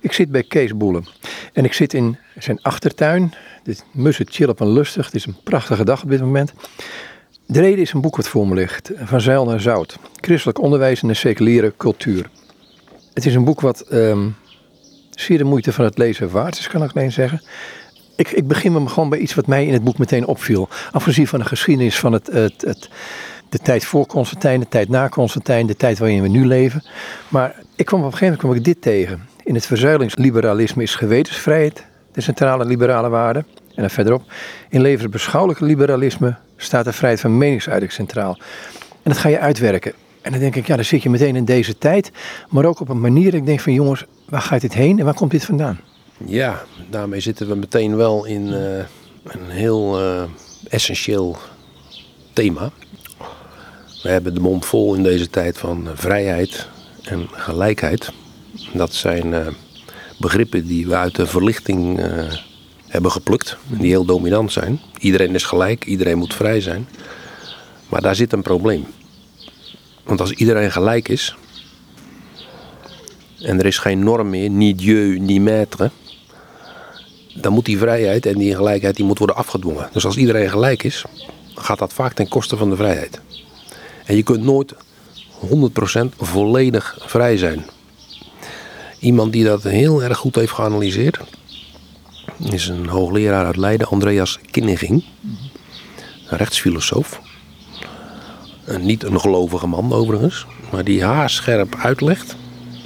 Ik zit bij Kees Boelen en ik zit in zijn achtertuin. De mussen chillen op een lustig. Het is een prachtige dag op dit moment. De reden is een boek wat voor me ligt, Van Zeil naar Zout. Christelijk onderwijs en de seculiere cultuur. Het is een boek wat ehm, zeer de moeite van het lezen waard is, kan ik alleen zeggen. Ik, ik begin me gewoon bij iets wat mij in het boek meteen opviel. Afgezien van de geschiedenis van het, het, het de tijd voor Constantijn, de tijd na Constantijn, de tijd waarin we nu leven. Maar ik kwam op een gegeven moment kwam ik dit tegen. In het verzuilingsliberalisme is gewetensvrijheid de centrale liberale waarde. En dan verderop, in levensbeschouwelijke liberalisme staat de vrijheid van meningsuiting centraal. En dat ga je uitwerken. En dan denk ik, ja, dan zit je meteen in deze tijd, maar ook op een manier ik denk van jongens, waar gaat dit heen en waar komt dit vandaan? Ja, daarmee zitten we meteen wel in eh, een heel uh, essentieel thema. We hebben de mond vol in deze tijd van vrijheid en gelijkheid. Dat zijn uh, begrippen die we uit de verlichting hebben geplukt, die heel dominant zijn. Iedereen is gelijk, iedereen moet vrij zijn. Maar daar zit een probleem. Want als iedereen gelijk is, en er is geen norm meer, ni dieu, ni maître, dan moet die vrijheid en die gelijkheid die moet worden afgedwongen. Dus als iedereen gelijk is, gaat dat vaak ten koste van de vrijheid. En je kunt nooit 100% volledig vrij zijn. Iemand die dat heel erg goed heeft geanalyseerd, is een hoogleraar uit Leiden, Andreas Kinniging, een rechtsfilosoof. En niet een gelovige man overigens, maar die haarscherp uitlegt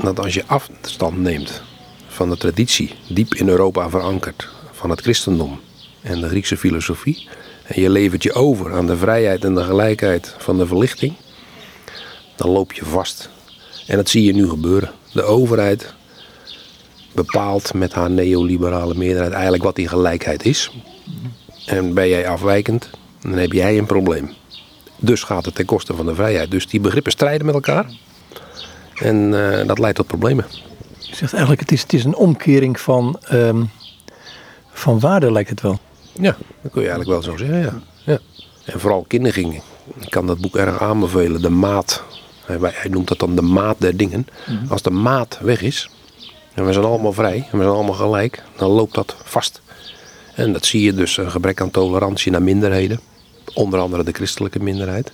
dat als je afstand neemt van de traditie, diep in Europa verankerd, van het christendom en de Griekse filosofie, en je levert je over aan de vrijheid en de gelijkheid van de verlichting, dan loop je vast. En dat zie je nu gebeuren. De overheid bepaalt met haar neoliberale meerderheid eigenlijk wat die gelijkheid is. En ben jij afwijkend, dan heb jij een probleem. Dus gaat het ten koste van de vrijheid. Dus die begrippen strijden met elkaar. En uh, dat leidt tot problemen. Je zegt eigenlijk, het is, het is een omkering van, um, van waarde, lijkt het wel. Ja, dat kun je eigenlijk wel zo zeggen, ja. ja. En vooral kinderen. Ik kan dat boek erg aanbevelen. De maat. Hij, noemt dat dan de maat der dingen. -hmm. Als de maat weg is, en we zijn allemaal vrij en we zijn allemaal gelijk, dan loopt dat vast. En dat zie je dus een gebrek aan tolerantie naar minderheden. Onder andere de christelijke minderheid.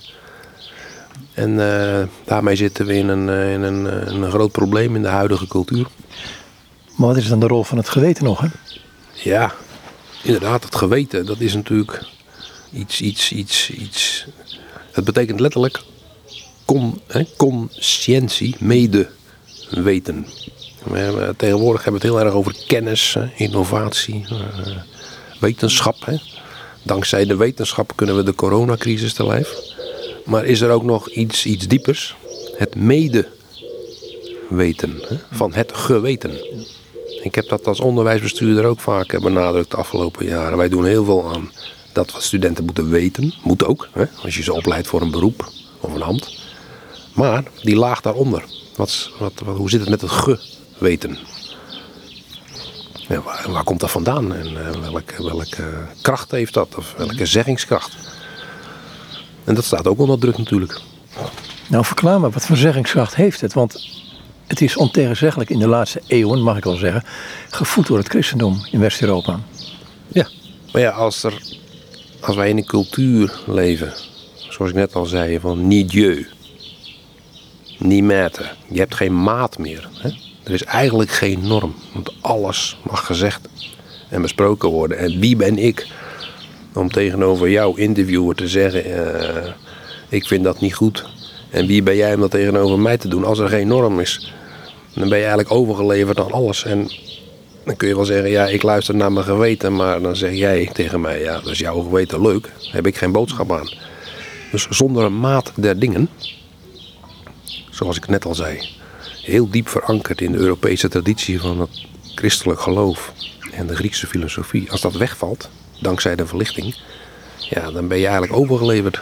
En uh, daarmee zitten we in, een, in een, een, groot probleem in de huidige cultuur. Maar wat is dan de rol van het geweten nog? Hè? Ja, inderdaad, het geweten, dat is natuurlijk iets, iets, iets, iets. Het betekent letterlijk con, hè, conscientie, medeweten. Tegenwoordig hebben we het heel erg over kennis, innovatie, uh, wetenschap. Dankzij de wetenschap kunnen we de coronacrisis te lijf. Maar is er ook nog iets, iets diepers? Het medeweten van het geweten. Ik heb dat als onderwijsbestuurder ook vaak benadrukt de afgelopen jaren. Wij doen heel veel aan dat wat studenten moeten weten. Moet ook, hè, als je ze opleidt voor een beroep of een ambt. Maar die laag daaronder. Wat, wat, hoe zit het met het geweten? Ja, waar, waar, komt dat vandaan? En uh, welke, welke kracht heeft dat? Of welke zeggingskracht? En dat staat ook onder druk natuurlijk. Nou, verklaar maar, wat voor zeggingskracht heeft het? Want het is ontegenzeggelijk in de laatste eeuwen, mag ik wel zeggen, gevoed door het christendom in West-Europa. Ja, maar ja, als, er, als wij in een cultuur leven, zoals ik net al zei, van niet dieu, niet maître. Je hebt geen maat meer. Hè? Er is eigenlijk geen norm, want alles mag gezegd en besproken worden. En wie ben ik om tegenover jouw interviewer te zeggen: uh, Ik vind dat niet goed. En wie ben jij om dat tegenover mij te doen? Als er geen norm is, dan ben je eigenlijk overgeleverd aan alles. En dan kun je wel zeggen: Ja, ik luister naar mijn geweten. Maar dan zeg jij tegen mij: Ja, dat is jouw geweten leuk. Daar heb ik geen boodschap aan. Dus zonder een maat der dingen, zoals ik net al zei, heel diep verankerd in de Europese traditie van het christelijk geloof en de Griekse filosofie. Als dat wegvalt, dankzij de verlichting, ja, dan ben je eigenlijk overgeleverd.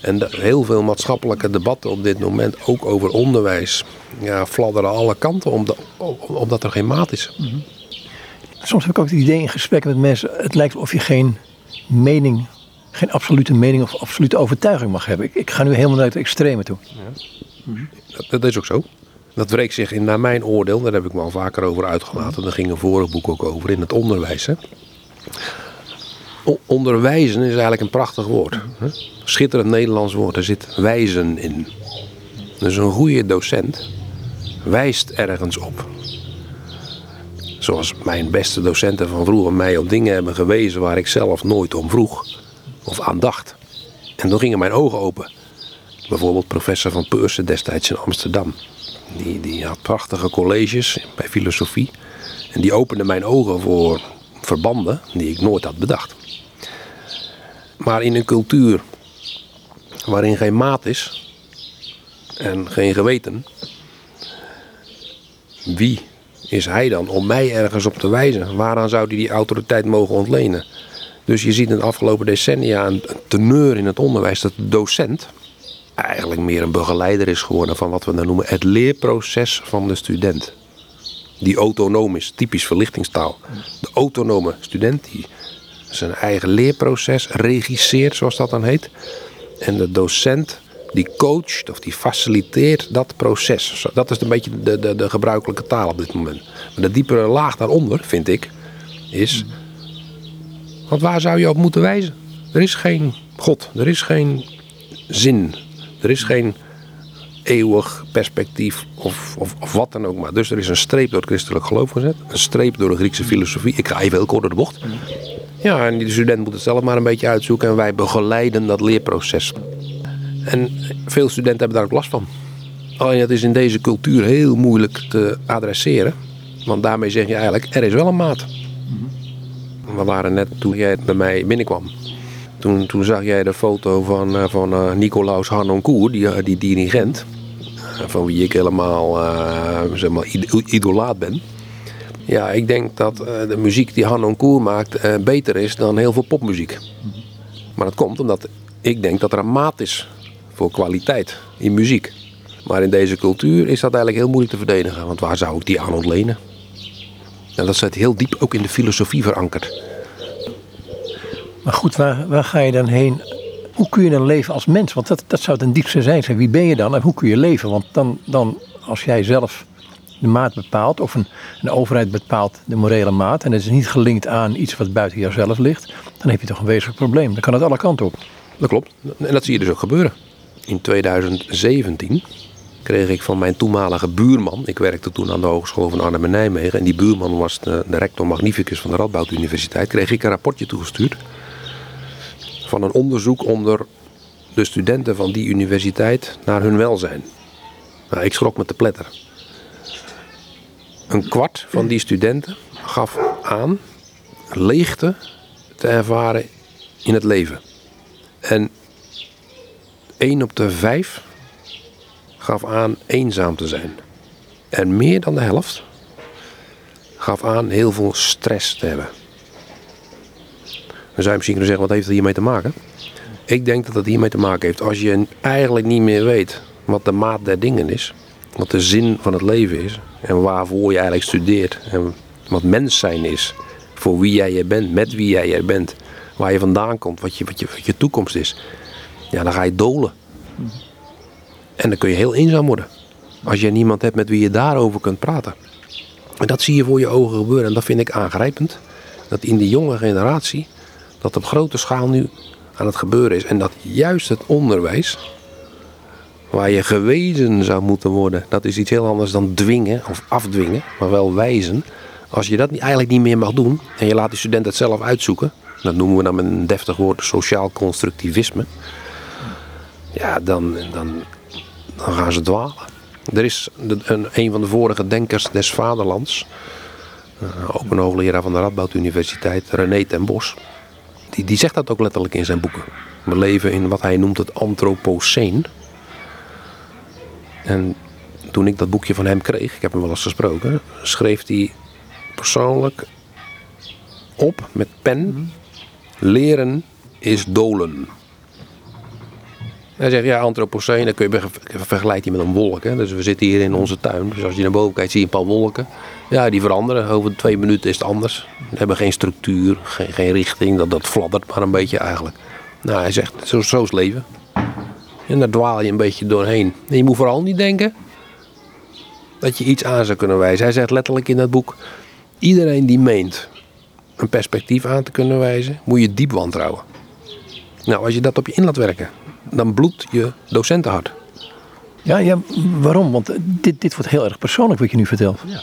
En heel veel maatschappelijke debatten op dit moment, ook over onderwijs, ja, fladderen alle kanten omdat, omdat er geen maat is. Mm -hmm. Soms heb ik ook het idee in gesprekken met mensen, het lijkt of je geen mening, geen absolute mening of absolute overtuiging mag hebben. Ik, ik ga nu helemaal naar het extreme toe. Ja. Mm -hmm. dat, dat, is ook zo. Dat wreekt zich in, naar mijn oordeel, daar heb ik me al vaker over uitgelaten. Daar ging een vorig boek ook over, in het onderwijs. Onderwijzen is eigenlijk een prachtig woord. Hè. Schitterend Nederlands woord, er zit wijzen in. Dus een goede docent wijst ergens op. Zoals mijn beste docenten van vroeger mij op dingen hebben gewezen waar ik zelf nooit om vroeg of aan dacht. En toen gingen mijn ogen open. Bijvoorbeeld professor van Peursen destijds in Amsterdam. Die, die had prachtige colleges bij filosofie. En die opende mijn ogen voor verbanden die ik nooit had bedacht. Maar in een cultuur waarin geen maat is en geen geweten, wie is hij dan om mij ergens op te wijzen? Waaraan zou hij die autoriteit mogen ontlenen? Dus je ziet in de afgelopen decennia een teneur in het onderwijs dat de docent eigenlijk meer een begeleider is geworden van wat we dan noemen het leerproces van de student. Die autonoom is, typisch verlichtingstaal. De autonome student die zijn eigen leerproces regisseert, zoals dat dan heet. En de docent die coacht of die faciliteert dat proces. Dat is een beetje de, de, de gebruikelijke taal op dit moment. Maar de diepere laag daaronder, vind ik, is... Want waar zou je op moeten wijzen? Er is geen God, er is geen zin, er is geen eeuwig perspectief of, of, of wat dan ook maar. Dus er is een streep door het christelijk geloof gezet, een streep door de Griekse filosofie. Ik ga even heel kort door de bocht. Ja, en die student moet het zelf maar een beetje uitzoeken en wij begeleiden dat leerproces. En veel studenten hebben daar ook last van. Alleen het is in deze cultuur heel moeilijk te adresseren. Want daarmee zeg je eigenlijk, er is wel een maat. We waren net, toen jij bij mij binnenkwam, toen, zag jij de foto van, eh, van eh, Nicolaus Harnoncourt, die, eh, die dirigent. eh, Van wie ik helemaal zeg maar, id- idolaat ben. Ja, ik denk dat de muziek die Harnoncourt maakt beter is dan heel veel popmuziek. Maar dat komt omdat ik denk dat er een maat is voor kwaliteit in muziek. Maar in deze cultuur is dat eigenlijk heel moeilijk te verdedigen. Want waar zou ik die aan ontlenen? En dat zit heel diep ook in de filosofie verankerd. Maar goed, waar, waar ga je dan heen? Hoe kun je dan leven als mens? Want dat, dat zou ten diepste zijn. Wie ben je dan en hoe kun je leven? Want dan, dan als jij zelf de maat bepaalt, of een, een overheid bepaalt de morele maat, en het is niet gelinkt aan iets wat buiten jouzelf ligt, dan heb je toch een wezenlijk probleem. Dan kan het alle kanten op. Dat klopt. En dat zie je dus ook gebeuren. In 2017 kreeg ik van mijn toenmalige buurman, ik werkte toen aan de Hogeschool van Arnhem en Nijmegen, en die buurman was de, de rector magnificus van de Radboud Universiteit, kreeg ik een rapportje toegestuurd van een onderzoek onder de studenten van die universiteit naar hun welzijn. Nou, ik schrok me te pletter. Een kwart van die studenten gaf aan leegte te ervaren in het leven. En 1 op de 5 gaf aan eenzaam te zijn. En meer dan de helft gaf aan heel veel stress te hebben. Dan zou je misschien kunnen zeggen, wat heeft dat hiermee te maken? Ik denk dat het hiermee te maken heeft. Als je eigenlijk niet meer weet wat de maat der dingen is, wat de zin van het leven is, en waarvoor je eigenlijk studeert, en wat mens zijn is, voor wie jij er bent, met wie jij er bent, waar je vandaan komt, wat je, wat je, je toekomst is, ja, dan ga je dolen. En dan kun je heel eenzaam worden. Als je niemand hebt met wie je daarover kunt praten. En dat zie je voor je ogen gebeuren. En dat vind ik aangrijpend. Dat in die jonge generatie, dat op grote schaal nu aan het gebeuren is. En dat juist het onderwijs, waar je gewezen zou moeten worden, dat is iets heel anders dan dwingen of afdwingen, maar wel wijzen. Als je dat eigenlijk niet meer mag doen en je laat de student het zelf uitzoeken, dat noemen we dan met een deftig woord sociaal constructivisme, ja, dan, dan, dan gaan ze dwalen. Er is een, een van de vorige denkers des vaderlands, eh, ook een hoogleraar van de Radboud Universiteit, René ten Bos, die, die zegt dat ook letterlijk in zijn boeken. We leven in wat hij noemt het antropoceen. En toen ik dat boekje van hem kreeg, ik heb hem wel eens gesproken, schreef hij persoonlijk op met pen: leren is dolen. Hij zegt, ja, antropoceen, dat kun je ver- vergelijkt hij met een wolk. Hè? Dus we zitten hier in onze tuin. Dus als je naar boven kijkt, zie je een paar wolken. Ja, die veranderen. Over twee minuten is het anders. Ze hebben geen structuur, geen, richting. Dat, dat fladdert maar een beetje eigenlijk. Nou, hij zegt, zo, is leven. En daar dwaal je een beetje doorheen. En je moet vooral niet denken dat je iets aan zou kunnen wijzen. Hij zegt letterlijk in dat boek: iedereen die meent een perspectief aan te kunnen wijzen, moet je diep wantrouwen. Nou, als je dat op je in laat werken, dan bloedt je docentenhart. Ja, ja, waarom? Want dit, dit wordt heel erg persoonlijk wat je nu vertelt. Ja.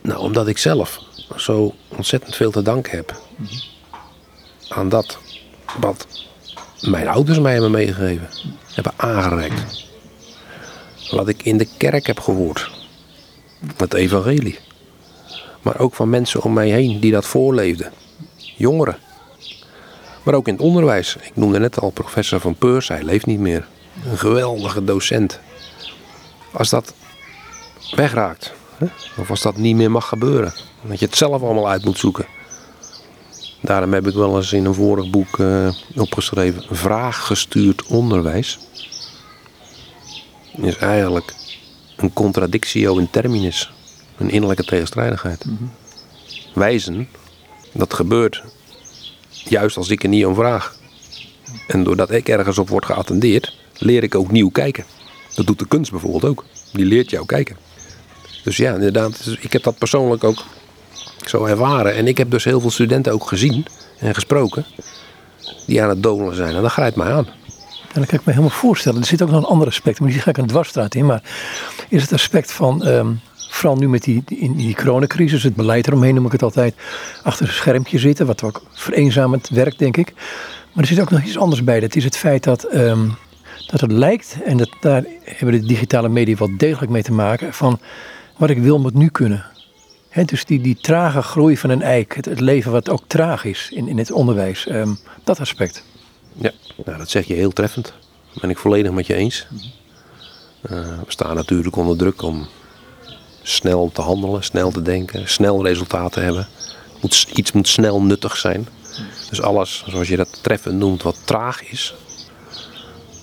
Nou, omdat ik zelf zo ontzettend veel te danken heb aan dat wat mijn ouders mij hebben meegegeven, hebben aangereikt. Wat ik in de kerk heb gehoord, het evangelie. Maar ook van mensen om mij heen die dat voorleefden. Jongeren. Maar ook in het onderwijs. Ik noemde net al professor van Peurs, hij leeft niet meer. Een geweldige docent. Als dat wegraakt, of als dat niet meer mag gebeuren, dat je het zelf allemaal uit moet zoeken. Daarom heb ik wel eens in een vorig boek uh, opgeschreven: vraaggestuurd onderwijs. Is eigenlijk een contradictio in terminus, een innerlijke tegenstrijdigheid. Mhm. Wijzen, dat gebeurt juist als ik er niet om vraag. En doordat ik ergens op word geattendeerd, leer ik ook nieuw kijken. Dat doet de kunst bijvoorbeeld ook. Die leert jou kijken. Dus ja, inderdaad, ik heb dat persoonlijk ook zo ervaren. En ik heb dus heel veel studenten ook gezien en gesproken die aan het dolen zijn. En dat grijpt mij aan. En dat kan ik me helemaal voorstellen. Er zit ook nog een ander aspect, maar die ga ik een dwarsstraat in. Maar is het aspect van, ehm, vooral nu met die, in die coronacrisis, het beleid eromheen noem ik het altijd, achter een schermpje zitten, wat ook vereenzamend werkt, denk ik. Maar er zit ook nog iets anders bij. Dat is het feit dat, ehm, dat het lijkt, en dat, daar hebben de digitale media wel degelijk mee te maken, van wat ik wil moet nu kunnen. dus die, die trage groei van een eik, het, het, leven wat ook traag is in, in het onderwijs, ehm, dat aspect. Ja, nou, dat zeg je heel treffend. Dat ben ik volledig met je eens. Uh, we staan natuurlijk onder druk om snel te handelen, snel te denken, snel resultaten te hebben. Moet, iets moet snel nuttig zijn. Dus alles, zoals je dat treffend noemt, wat traag is.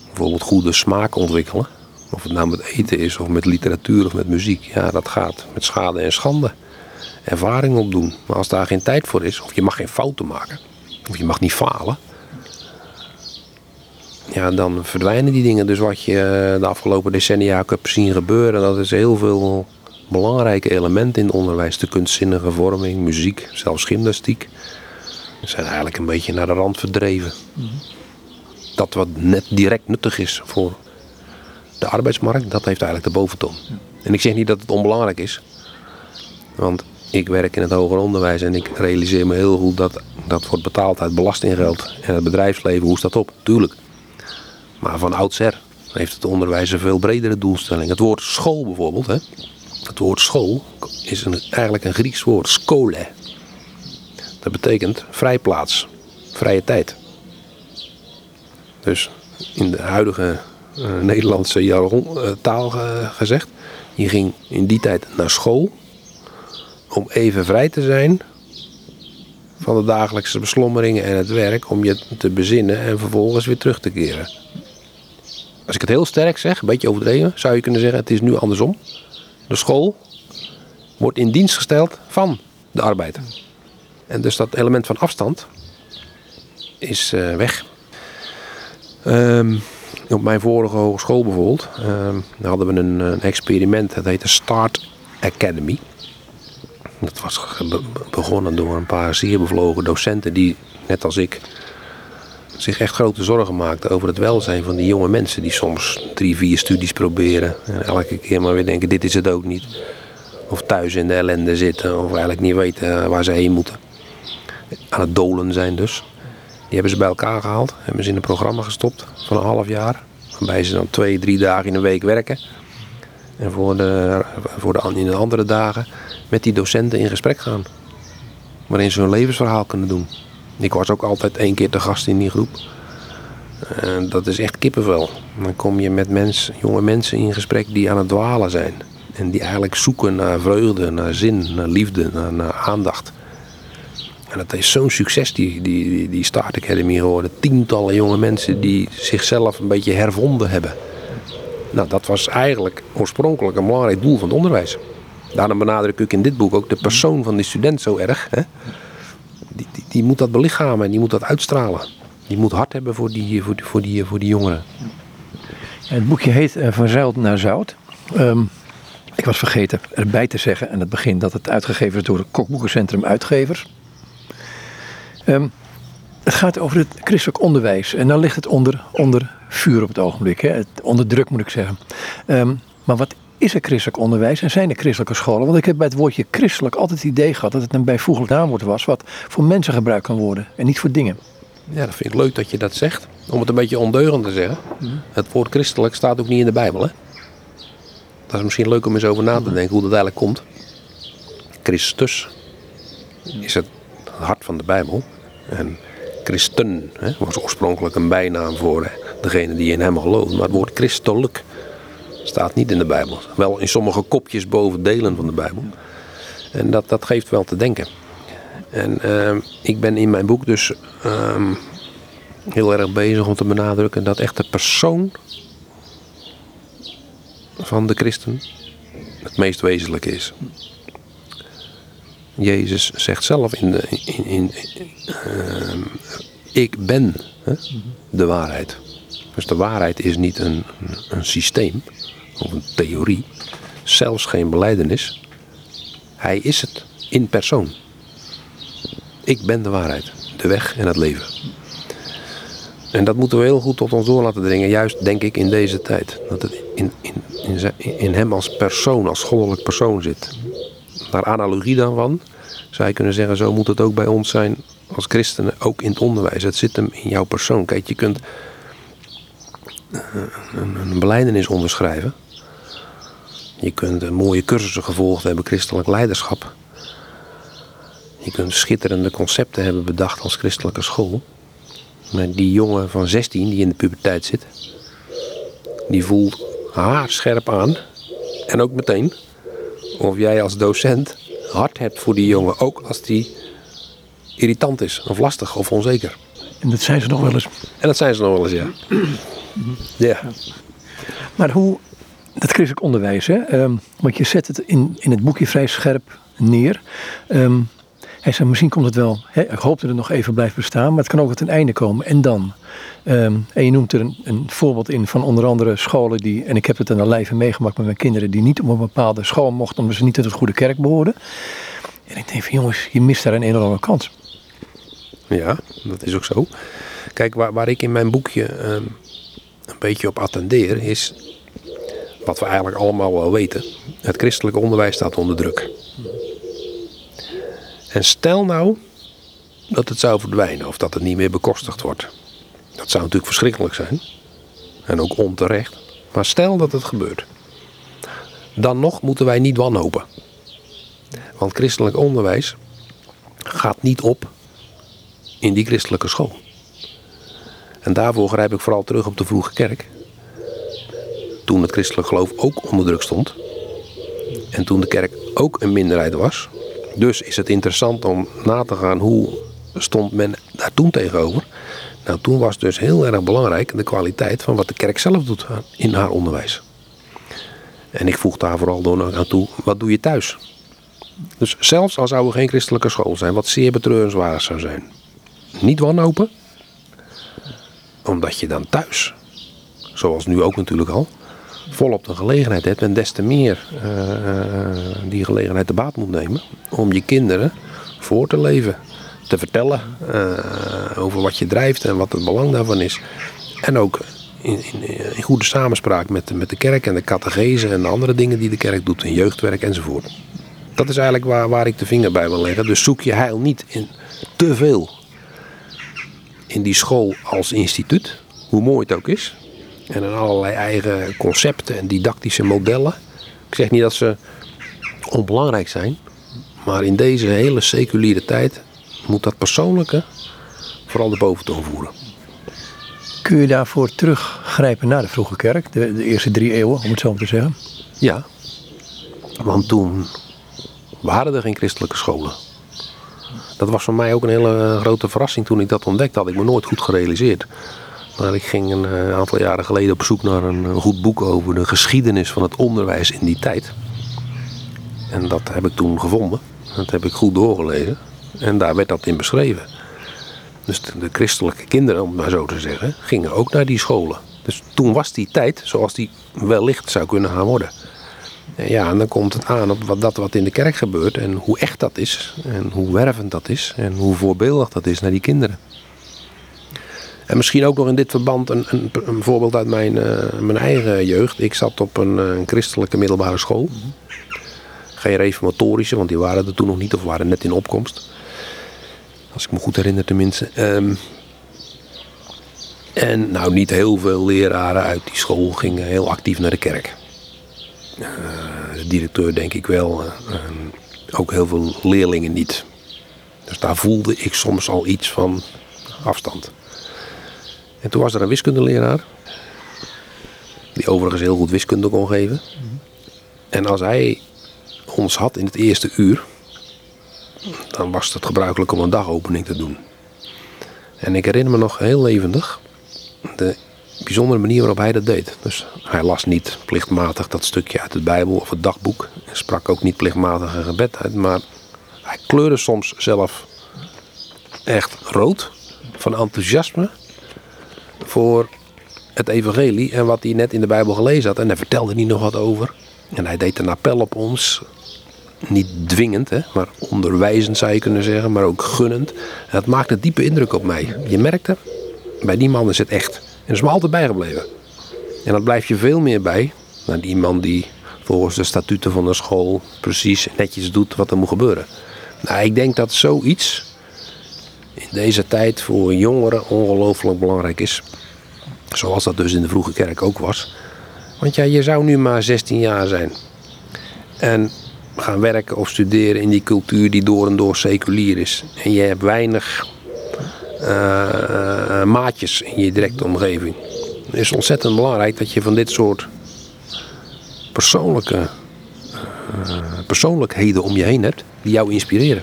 Bijvoorbeeld goede smaak ontwikkelen. Of het nou met eten is, of met literatuur of met muziek. Ja, dat gaat met schade en schande. Ervaring opdoen. Maar als daar geen tijd voor is, of je mag geen fouten maken. Of je mag niet falen. Ja, dan verdwijnen die dingen. Dus wat je eh, de afgelopen decennia hebt zien gebeuren, dat is heel veel belangrijke elementen in onderwijs. De kunstzinnige vorming, muziek, zelfs gymnastiek. Ze zijn eigenlijk een beetje naar de rand verdreven. Dat wat net direct nuttig is voor de arbeidsmarkt, dat heeft eigenlijk de boventoon. En ik zeg niet dat het onbelangrijk is. Want ik werk in het hoger onderwijs en ik realiseer me heel goed dat dat wordt betaald uit belastinggeld. En het bedrijfsleven, hoe staat op? Tuurlijk. Maar van oudsher heeft het onderwijs een veel bredere doelstelling. Het woord school bijvoorbeeld, hè? Het woord school is een, eigenlijk een Grieks woord, skole. Dat betekent vrijplaats, vrije tijd. Dus in de huidige uh, Nederlandse jargon, uh, taal gezegd, je ging in die tijd naar school om even vrij te zijn van de dagelijkse beslommeringen en het werk, om je te bezinnen en vervolgens weer terug te keren. Als ik het heel sterk zeg, een beetje overdreven, zou je kunnen zeggen: het is nu andersom. De school wordt in dienst gesteld van de arbeid. En dus dat element van afstand is uh, weg. Um, op mijn vorige hogeschool bijvoorbeeld, um, hadden we een, een, experiment, dat heette Start Academy. Dat was begonnen door een paar zeer bevlogen docenten die, net als ik, zich echt grote zorgen maakten over het welzijn van die jonge mensen die soms drie, vier studies proberen. En elke keer maar weer denken, dit is het ook niet. Of thuis in de ellende zitten of eigenlijk niet weten waar ze heen moeten. Aan het dolen zijn dus. Die hebben ze bij elkaar gehaald, hebben ze in een programma gestopt van een half jaar. Waarbij ze dan twee, drie dagen in een week werken. En voor de, voor de, in de andere dagen met die docenten in gesprek gaan. Waarin ze hun levensverhaal kunnen doen. Ik was ook altijd één keer te gast in die groep. En dat is echt kippenvel. Dan kom je met mens, jonge mensen in gesprek die aan het dwalen zijn. En die eigenlijk zoeken naar vreugde, naar zin, naar liefde, naar, aandacht. En dat is zo'n succes, die, die, die Start Academy geworden. Tientallen jonge mensen die zichzelf een beetje hervonden hebben. Nou, dat was eigenlijk oorspronkelijk een belangrijk doel van het onderwijs. Daarom benadruk ik in dit boek ook de persoon van die student zo erg. Hè? Die, die, moet dat belichamen en die moet dat uitstralen. Die moet hart hebben voor die, voor die, voor die, jongeren. het boekje heet uh, Van Zuid naar Zout. Um, Ik was vergeten erbij te zeggen aan het begin dat het uitgegeven is door het Kokboekencentrum Uitgevers. Ehm, het gaat over het christelijk onderwijs en dan ligt het onder, onder vuur op het ogenblik. Hè? Onder druk moet ik zeggen. Ehm, maar wat is er christelijk onderwijs en zijn er christelijke scholen? Want ik heb bij het woordje christelijk altijd het idee gehad dat het een bijvoeglijk naamwoord was wat voor mensen gebruikt kan worden en niet voor dingen. Ja, dat vind ik leuk dat je dat zegt. Om het een beetje ondeugend te zeggen. Het woord christelijk staat ook niet in de Bijbel. Hè? Dat is misschien leuk om eens over na te denken hoe dat eigenlijk komt. Christus is het hart van de Bijbel. En christen hè, was oorspronkelijk een bijnaam voor degene die in hem gelooft. Maar het woord christelijk staat niet in de Bijbel. Wel in sommige kopjes boven delen van de Bijbel. En dat, dat geeft wel te denken. En ehm, ik ben in mijn boek dus ehm, heel erg bezig om te benadrukken dat echt de persoon van de christen het meest wezenlijke is. Jezus zegt zelf in de, in, in, ehm, ik ben hè, de waarheid. Dus de waarheid is niet een, een systeem of een theorie, zelfs geen beleidenis. Hij is het in persoon. Ik ben de waarheid, de weg en het leven. En dat moeten we heel goed tot ons door laten dringen, juist denk ik in deze tijd. Dat het in, in, in, in hem als persoon, als goddelijk persoon zit. Naar analogie daarvan zou je kunnen zeggen, zo moet het ook bij ons zijn als christenen, ook in het onderwijs. Het zit hem in jouw persoon. Kijk, je kunt een, een beleidenis onderschrijven. Je kunt mooie cursussen gevolgd hebben, christelijk leiderschap. Je kunt schitterende concepten hebben bedacht als christelijke school. Maar die jongen van 16 die in de puberteit zit, die voelt haarscherp aan. En ook meteen of jij als docent hart hebt voor die jongen, ook als die irritant is, of lastig, of onzeker. En dat zijn ze nog wel eens. En dat zijn ze nog wel eens, ja. Ja. Maar hoe, dat christelijk onderwijs, hè, ehm, want je zet het in, in het boekje vrij scherp neer. Ehm, hij zei, misschien komt het wel, hè, ik hoop dat het nog even blijft bestaan, maar het kan ook tot een einde komen. En dan? Ehm, en je noemt er een, een, voorbeeld in van onder andere scholen die, en ik heb het aan de lijve meegemaakt met mijn kinderen, die niet op een bepaalde school mochten omdat ze niet tot het goede kerk behoorden. En ik denk van jongens, je mist daar een enorme kans. Ja, dat is ook zo. Kijk, waar, waar ik in mijn boekje een beetje op attendeer, is wat we eigenlijk allemaal wel weten. Het christelijke onderwijs staat onder druk. En stel nou dat het zou verdwijnen of dat het niet meer bekostigd wordt. Dat zou natuurlijk verschrikkelijk zijn. En ook onterecht. Maar stel dat het gebeurt. Dan nog moeten wij niet wanhopen. Want christelijk onderwijs gaat niet op in die christelijke school. En daarvoor grijp ik vooral terug op de vroege kerk. Toen het christelijk geloof ook onder druk stond. En toen de kerk ook een minderheid was. Dus is het interessant om na te gaan hoe stond men daar toen tegenover. Nou, toen was dus heel erg belangrijk de kwaliteit van wat de kerk zelf doet in haar onderwijs. En ik voeg daar vooral door aan toe, wat doe je thuis? Dus zelfs al zou er geen christelijke school zijn, wat zeer betreurenswaardig zou zijn. Niet wanhopen, omdat je dan thuis, zoals nu ook natuurlijk al, volop de gelegenheid hebt en des te meer uh, die gelegenheid te baat moet nemen om je kinderen voor te leven, te vertellen uh, over wat je drijft en wat het belang daarvan is. En ook in, in, in, goede samenspraak met, met de kerk en de catechese en de andere dingen die de kerk doet, in jeugdwerk enzovoort. Dat is eigenlijk waar, waar ik de vinger bij wil leggen. Dus zoek je heil niet in te veel in die school als instituut, hoe mooi het ook is. En in allerlei eigen concepten en didactische modellen. Ik zeg niet dat ze onbelangrijk zijn, maar in deze hele seculiere tijd moet dat persoonlijke vooral de boventoon voeren. Kun je daarvoor teruggrijpen naar de vroege kerk, de, de eerste drie eeuwen, om het zo maar te zeggen? Ja, want toen waren er geen christelijke scholen. Dat was voor mij ook een hele grote verrassing toen ik dat ontdekte. Dat had ik me nooit goed gerealiseerd. Maar ik ging een eh, aantal jaren geleden op zoek naar een goed boek over de geschiedenis van het onderwijs in die tijd. En dat heb ik toen gevonden. Dat heb ik goed doorgelezen. En daar werd dat in beschreven. Dus de christelijke kinderen, om het maar zo te zeggen, gingen ook naar die scholen. Dus toen was die tijd zoals die wellicht zou kunnen gaan worden. Ja, en dan komt het aan op wat, dat wat in de kerk gebeurt en hoe echt dat is. En hoe wervend dat is en hoe voorbeeldig dat is naar die kinderen. En misschien ook nog in dit verband een, een, een voorbeeld uit mijn, uh, mijn eigen jeugd. Ik zat op een, eh, een christelijke middelbare school. Geen reformatorische, want die waren er toen nog niet of waren net in opkomst. Als ik me goed herinner tenminste. Um, en nou, niet heel veel leraren uit die school gingen heel actief naar de kerk. De directeur denk ik wel. Uh, ook heel veel leerlingen niet. Dus daar voelde ik soms al iets van afstand. En toen was er een wiskundeleraar. Die overigens heel goed wiskunde kon geven. En als hij ons had in het eerste uur. Dan was het gebruikelijk om een dagopening te doen. En ik herinner me nog heel levendig de bijzondere manier waarop hij dat deed. Dus hij las niet plichtmatig dat stukje uit de Bijbel of het dagboek. Hij sprak ook niet plichtmatig een gebed uit. Maar hij kleurde soms zelf echt rood van enthousiasme voor het evangelie en wat hij net in de Bijbel gelezen had. En daar vertelde hij nog wat over. En hij deed een appel op ons. Niet dwingend, hè, maar onderwijzend zou je kunnen zeggen, maar ook gunnend. En dat maakte diepe indruk op mij. Je merkte, bij die man is het echt. Dat is me altijd bijgebleven. En dat blijf je veel meer bij dan die man die volgens de statuten van de school precies netjes doet wat er moet gebeuren. Nou, ik denk dat zoiets in deze tijd voor jongeren ongelooflijk belangrijk is. Zoals dat dus in de vroege kerk ook was. Want ja, je zou nu maar 16 jaar zijn. En gaan werken of studeren in die cultuur die door en door seculier is. En je hebt weinig uh, maatjes in je directe omgeving. Het is ontzettend belangrijk dat je van dit soort persoonlijke uh, persoonlijkheden om je heen hebt die jou inspireren.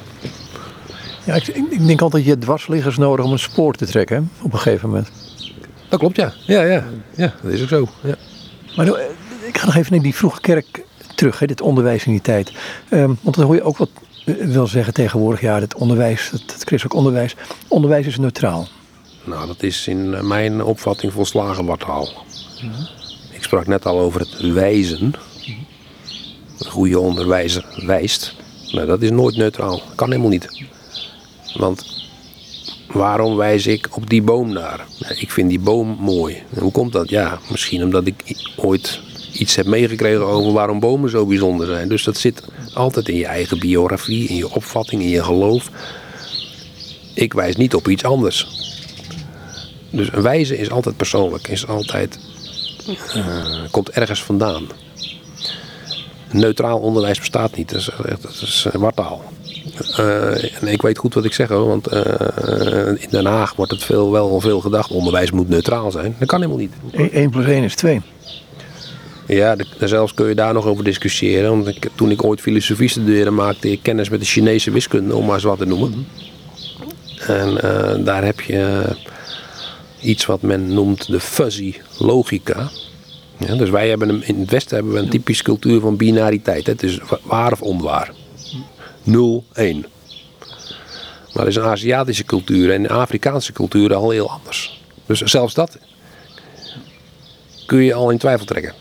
Ja, ik, ik denk altijd je dwarsliggers nodig om een spoor te trekken op een gegeven moment. Dat klopt, ja. Ja, ja. ja dat is ook zo. Ja. Maar ik ga nog even naar die vroege kerk terug, hè, dit onderwijs in die tijd. Um, want dan hoor je ook wat wil zeggen tegenwoordig, ja, het onderwijs, het, het christelijk onderwijs, onderwijs is neutraal. Nou, dat is in mijn opvatting volslagen wartaal. Ik sprak net al over het wijzen. Een goede onderwijzer wijst. Nou, dat is nooit neutraal. Kan helemaal niet. Want waarom wijs ik op die boom daar? Ik vind die boom mooi. hoe komt dat? Ja, misschien omdat ik ooit iets heb meegekregen over waarom bomen zo bijzonder zijn. Dus dat zit altijd in je eigen biografie, in je opvatting, in je geloof. Ik wijs niet op iets anders. Dus een wijze is altijd persoonlijk, is altijd, uh, komt ergens vandaan. Neutraal onderwijs bestaat niet, dat is, dat is uh, wartaal. Uh, en ik weet goed wat ik zeg hoor, want in Den Haag wordt het veel, wel veel gedacht. Onderwijs moet neutraal zijn. Dat kan helemaal niet. 1 plus 1 is 2. Ja, de, zelfs kun je daar nog over discussiëren. Want ik, toen ik ooit filosofie studeerde, maakte ik kennis met de Chinese wiskunde, om maar eens wat te noemen. En uh, daar heb je iets wat men noemt de fuzzy logica. Ja, dus wij hebben in het Westen hebben we een typische cultuur van binariteit. Het is waar of onwaar. 0, 1. Maar dat is een Aziatische cultuur en een Afrikaanse cultuur al heel anders. Dus zelfs dat kun je al in twijfel trekken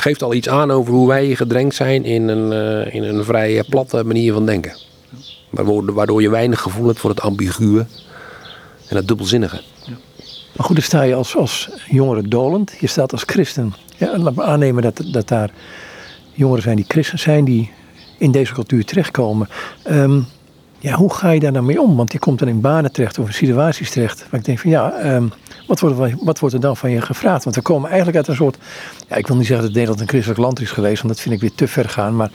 geeft al iets aan over hoe wij gedrenkt zijn in een, uh, in een vrij platte manier van denken. Waardoor, waardoor je weinig gevoel hebt voor het ambiguë en het dubbelzinnige. Ja. Maar goed, dan sta je als, als jongere dolend. Je staat als christen. Ja, laat me aannemen dat, dat daar jongeren zijn die christen zijn, die in deze cultuur terechtkomen. Um, ja, hoe ga je daar nou mee om? Want je komt dan in banen terecht of in situaties terecht. Waar ik denk van ja, um, wat, wordt, wat wordt er dan van je gevraagd? Want we komen eigenlijk uit een soort. Ja, ik wil niet zeggen dat Nederland een christelijk land is geweest, want dat vind ik weer te ver gaan. Maar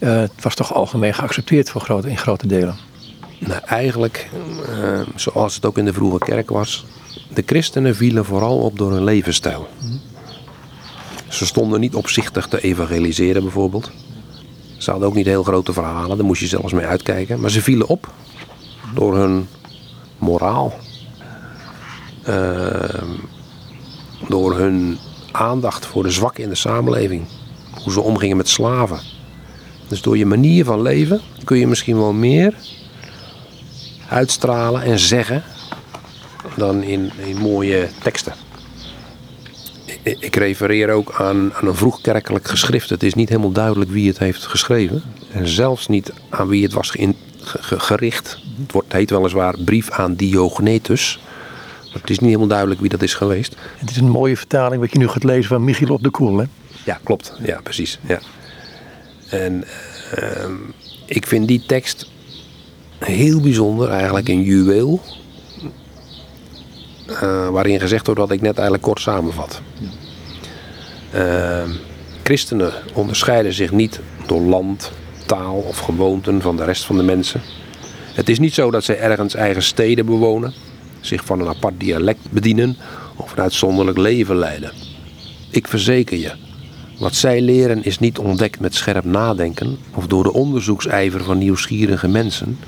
uh, het was toch algemeen geaccepteerd voor grote, in grote delen. Nou, eigenlijk, uh, zoals het ook in de vroege kerk was, de christenen vielen vooral op door hun levensstijl. Ze stonden niet opzichtig te evangeliseren bijvoorbeeld. Ze hadden ook niet heel grote verhalen, daar moest je zelfs mee uitkijken. Maar ze vielen op door hun moraal. Uh, door hun aandacht voor de zwakken in de samenleving. Hoe ze omgingen met slaven. Dus door je manier van leven kun je misschien wel meer uitstralen en zeggen dan in, in mooie teksten. ik refereer ook aan, aan een vroegkerkelijk geschrift. Het is niet helemaal duidelijk wie het heeft geschreven. En zelfs niet aan wie het was gericht. Het wordt, heet weliswaar brief aan Diognetus. Het is niet helemaal duidelijk wie dat is geweest. Het is een mooie vertaling wat je nu gaat lezen van Michiel op de Koel, hè? Ja, klopt. Ja, precies. Ja. En ehm, ik vind die tekst heel bijzonder, eigenlijk een juweel. Uh, waarin gezegd wordt wat ik net eigenlijk kort samenvat. Uh, christenen onderscheiden zich niet door land, taal of gewoonten van de rest van de mensen. Het is niet zo dat zij ergens eigen steden bewonen, zich van een apart dialect bedienen of een uitzonderlijk leven leiden. Ik verzeker je, wat zij leren is niet ontdekt met scherp nadenken of door de onderzoeksijver van nieuwsgierige mensen.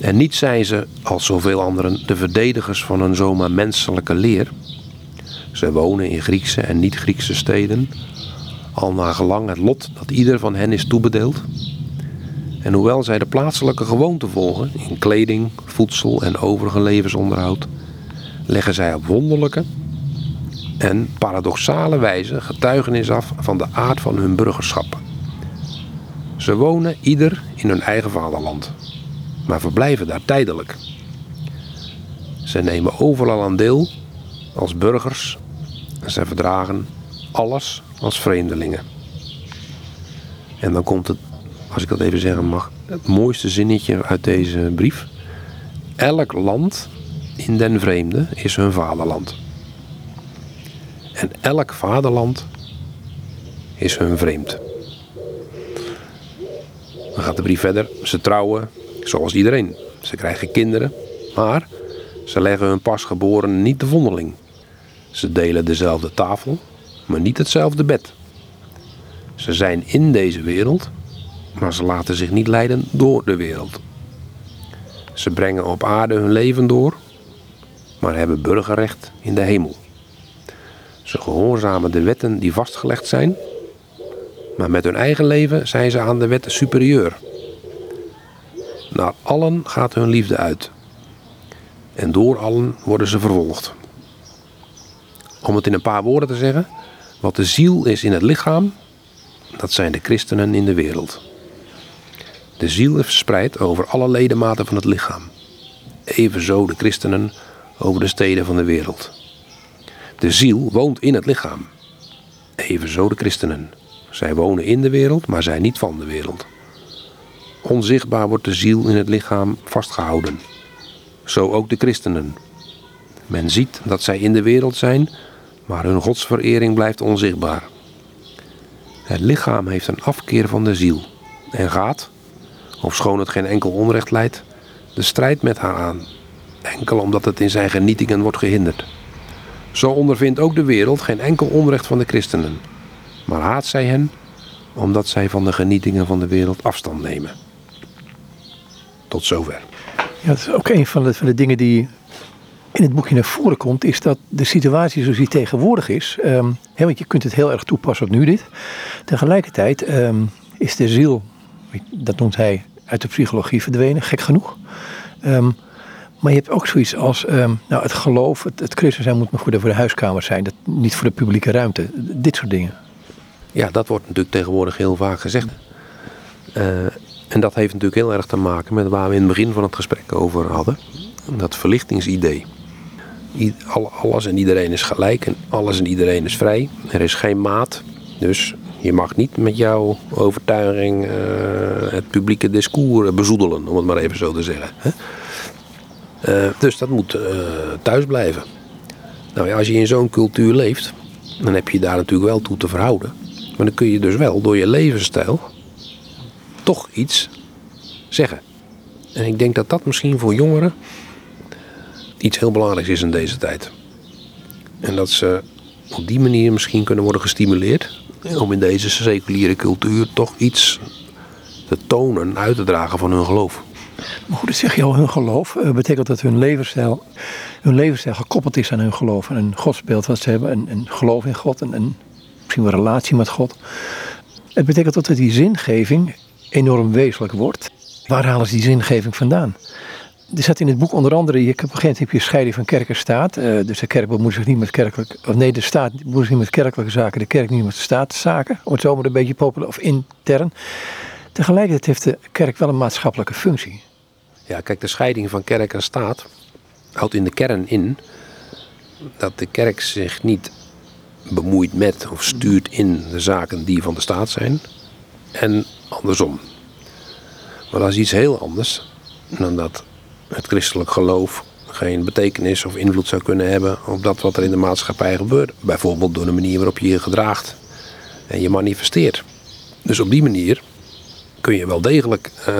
En niet zijn ze, als zoveel anderen, de verdedigers van een zomaar menselijke leer. Ze wonen in Griekse en niet-Griekse steden, al naar gelang het lot dat ieder van hen is toebedeeld. En hoewel zij de plaatselijke gewoonten volgen in kleding, voedsel en overige levensonderhoud, leggen zij op wonderlijke en paradoxale wijze getuigenis af van de aard van hun burgerschap. Ze wonen ieder in hun eigen vaderland, maar verblijven daar tijdelijk. Ze nemen overal aan deel als burgers en zij verdragen alles als vreemdelingen. En dan komt het, als ik dat even zeggen mag, het mooiste zinnetje uit deze brief. Elk land in den vreemde is hun vaderland. En elk vaderland is hun vreemd. Dan gaat de brief verder. Ze trouwen zoals iedereen. Ze krijgen kinderen, maar ze leggen hun pasgeboren niet de vondeling. Ze delen dezelfde tafel, maar niet hetzelfde bed. Ze zijn in deze wereld, maar ze laten zich niet leiden door de wereld. Ze brengen op aarde hun leven door, maar hebben burgerrecht in de hemel. Ze gehoorzamen de wetten die vastgelegd zijn, maar met hun eigen leven zijn ze aan de wet superieur. Naar allen gaat hun liefde uit. En door allen worden ze vervolgd. Om het in een paar woorden te zeggen, wat de ziel is in het lichaam, dat zijn de christenen in de wereld. De ziel is verspreid over alle ledematen van het lichaam. Evenzo de christenen over de steden van de wereld. De ziel woont in het lichaam. Evenzo de christenen. Zij wonen in de wereld, maar zijn niet van de wereld. Onzichtbaar wordt de ziel in het lichaam vastgehouden. Zo ook de christenen. Men ziet dat zij in de wereld zijn, maar hun godsverering blijft onzichtbaar. Het lichaam heeft een afkeer van de ziel en gaat, ofschoon het geen enkel onrecht leidt, de strijd met haar aan, enkel omdat het in zijn genietingen wordt gehinderd. Zo ondervindt ook de wereld geen enkel onrecht van de christenen, maar haat zij hen omdat zij van de genietingen van de wereld afstand nemen. Tot zover. Ja, dat is ook een van de, van de dingen die in het boekje naar voren komt, is dat de situatie zoals die tegenwoordig is, um, want je kunt het heel erg toepassen op nu dit. Tegelijkertijd ehm, is de ziel, dat noemt hij uit de psychologie verdwenen, gek genoeg. Um, maar je hebt ook zoiets als nou, het geloof, het, het christen zijn moet maar voor de, voor de huiskamer zijn, dat, niet voor de publieke ruimte. Dit soort dingen. Ja, dat wordt natuurlijk tegenwoordig heel vaak gezegd. Uh, en dat heeft natuurlijk heel erg te maken met waar we in het begin van het gesprek over hadden. Dat verlichtingsidee. Alles en iedereen is gelijk en alles en iedereen is vrij. Er is geen maat. Dus je mag niet met jouw overtuiging uh, het publieke discours bezoedelen, om het maar even zo te zeggen. Uh, dus dat moet uh, thuis blijven. Nou ja, als je in zo'n cultuur leeft, dan heb je daar natuurlijk wel toe te verhouden. Maar dan kun je dus wel door je levensstijl toch iets zeggen. En ik denk dat dat misschien voor jongeren iets heel belangrijks is in deze tijd. En dat ze op die manier misschien kunnen worden gestimuleerd om in deze seculiere cultuur toch iets te tonen, uit te dragen van hun geloof. Maar goed, dat zeg je al, hun geloof uh, betekent dat hun levensstijl, hun levensstijl gekoppeld is aan hun geloof. En een godsbeeld wat ze hebben, een, een geloof in God, en een, misschien wel een relatie met God. Het betekent dat die zingeving enorm wezenlijk wordt. Waar halen ze die zingeving vandaan? Er staat in het boek onder andere, je op een gegeven moment heb je scheiding van kerk en staat. Uh, dus de kerk bemoeit zich niet met kerkelijk, of nee, de staat bemoeit zich niet met kerkelijke zaken, de kerk niet met staatszaken, om het zo maar een beetje populair of intern. Tegelijkertijd heeft de kerk wel een maatschappelijke functie. Ja, kijk, de scheiding van kerk en staat houdt in de kern in dat de kerk zich niet bemoeit met of stuurt in de zaken die van de staat zijn en andersom. Maar dat is iets heel anders dan dat het christelijk geloof geen betekenis of invloed zou kunnen hebben op dat wat er in de maatschappij gebeurt. Bijvoorbeeld door de manier waarop je je gedraagt en je manifesteert. Dus op die manier kun je wel degelijk uh,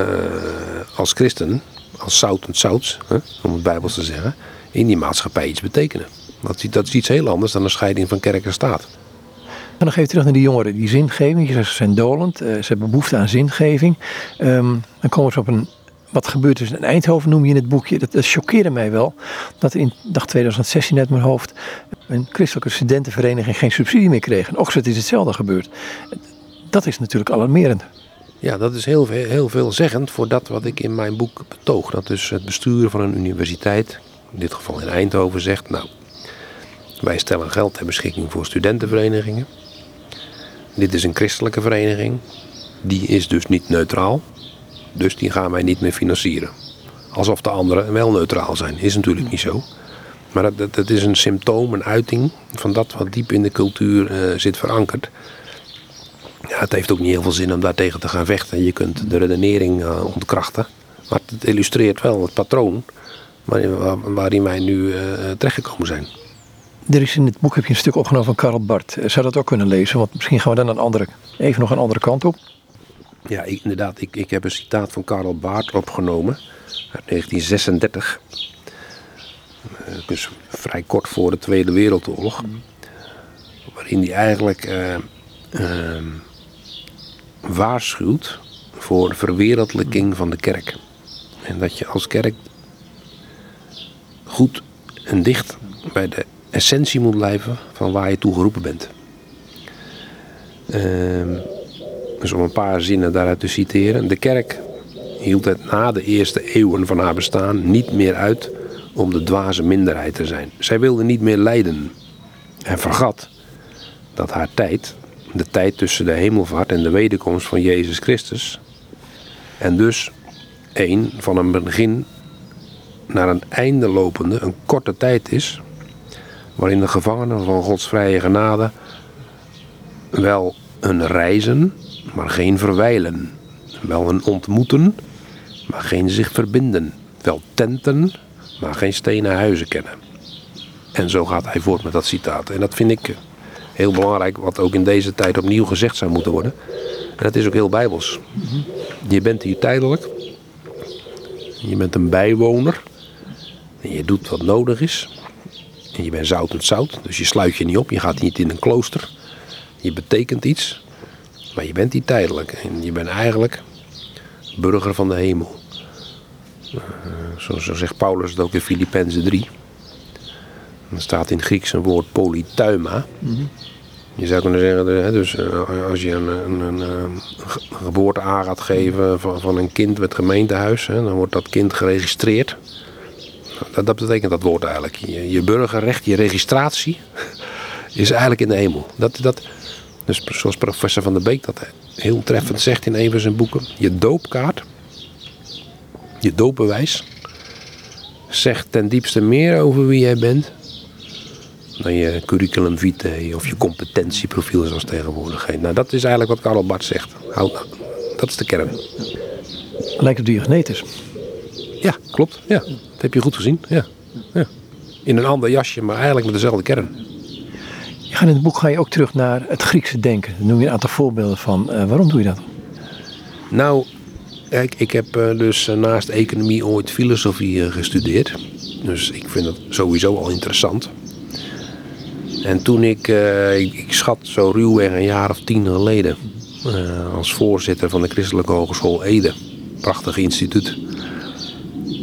als christen, als zoutend zouts, hè, om het Bijbels te zeggen, in die maatschappij iets betekenen. Dat, dat is iets heel anders dan een scheiding van kerk en staat. En dan geef je terug naar die jongeren, die zingeving. Zegt, ze zijn dolend, uh, ze hebben behoefte aan zingeving. Um, dan komen ze op een wat gebeurt is in Eindhoven, noem je in het boekje. Dat, dat choqueerde mij wel. Dat in dag 2016 uit mijn hoofd een christelijke studentenvereniging geen subsidie meer kreeg. In Oxford is hetzelfde gebeurd. Dat is natuurlijk alarmerend. Ja, dat is heel, heel veelzeggend voor dat wat ik in mijn boek betoog. Dat dus het bestuur van een universiteit, in dit geval in Eindhoven, zegt... nou, wij stellen geld ter beschikking voor studentenverenigingen. Dit is een christelijke vereniging. Die is dus niet neutraal. Dus die gaan wij niet meer financieren. Alsof de anderen wel neutraal zijn. Is natuurlijk niet zo. Maar dat, dat, is een symptoom, een uiting van dat wat diep in de cultuur uh, zit verankerd. Ja, het heeft ook niet heel veel zin om daartegen te gaan vechten. Je kunt de redenering uh, ontkrachten. Maar het illustreert wel het patroon waarin, wij nu uh, terechtgekomen zijn. Er is in het boek heb je een stuk opgenomen van Karl Barth. Zou dat ook kunnen lezen? Want misschien gaan we dan een andere, even nog een andere kant op. Ja, ik, inderdaad. Ik, ik heb een citaat van Karl Barth opgenomen uit 1936. Uh, dus vrij kort voor de Tweede Wereldoorlog. Waarin hij eigenlijk uh, uh, waarschuwt voor verwereldlijking van de kerk. En dat je als kerk goed en dicht bij de essentie moet blijven van waar je toe geroepen bent. Ehm, dus om een paar zinnen daaruit te citeren. De kerk hield het na de eerste eeuwen van haar bestaan niet meer uit om de dwaze minderheid te zijn. Zij wilde niet meer lijden en vergat dat haar tijd, de tijd tussen de hemelvaart en de wederkomst van Jezus Christus, en dus een van een begin naar een einde lopende, een korte tijd is, waarin de gevangenen van Gods vrije genade wel een reizen maar geen verwijlen. Wel een ontmoeten, maar geen zich verbinden. Wel tenten, maar geen stenen huizen kennen. En zo gaat hij voort met dat citaat. En dat vind ik heel belangrijk, wat ook in deze tijd opnieuw gezegd zou moeten worden. En dat is ook heel bijbels. Je bent hier tijdelijk. Je bent een bijwoner. En je doet wat nodig is. En je bent zout het zout. Dus je sluit je niet op. Je gaat niet in een klooster. Je betekent iets. Maar je bent die tijdelijk. En je bent eigenlijk burger van de hemel. Uh, zo, zo, zegt Paulus het ook in Filippenzen 3. Er staat in het Grieks een woord polytuima. Mm -hmm. Je zou kunnen zeggen, dus eh, als je een, een, een, een geboorte aan gaat geven van, van een kind met gemeentehuis, dan wordt dat kind geregistreerd. Dat, dat betekent dat woord eigenlijk. Je, je burgerrecht, je registratie is eigenlijk in de hemel. Dat, dat, dus zoals professor Van der Beek dat heel treffend zegt in een van zijn boeken. Je doopkaart, je doopbewijs, zegt ten diepste meer over wie jij bent dan je curriculum vitae of je competentieprofiel zoals tegenwoordig heet. Nou, dat is eigenlijk wat Karel Bart zegt. Dat is de kern. Lijkt op diagnetisch. Ja, klopt. Ja, dat heb je goed gezien. Ja. ja. In een ander jasje, maar eigenlijk met dezelfde kern. In het boek ga je ook terug naar het Griekse denken. Daar noem je een aantal voorbeelden van. Uh, waarom doe je dat? Nou, ik heb uh, dus uh, naast economie ooit filosofie gestudeerd. Dus ik vind dat sowieso al interessant. En toen ik, ik, ik, schat zo ruwweg een jaar of tien geleden, als voorzitter van de Christelijke Hogeschool Ede, prachtig instituut,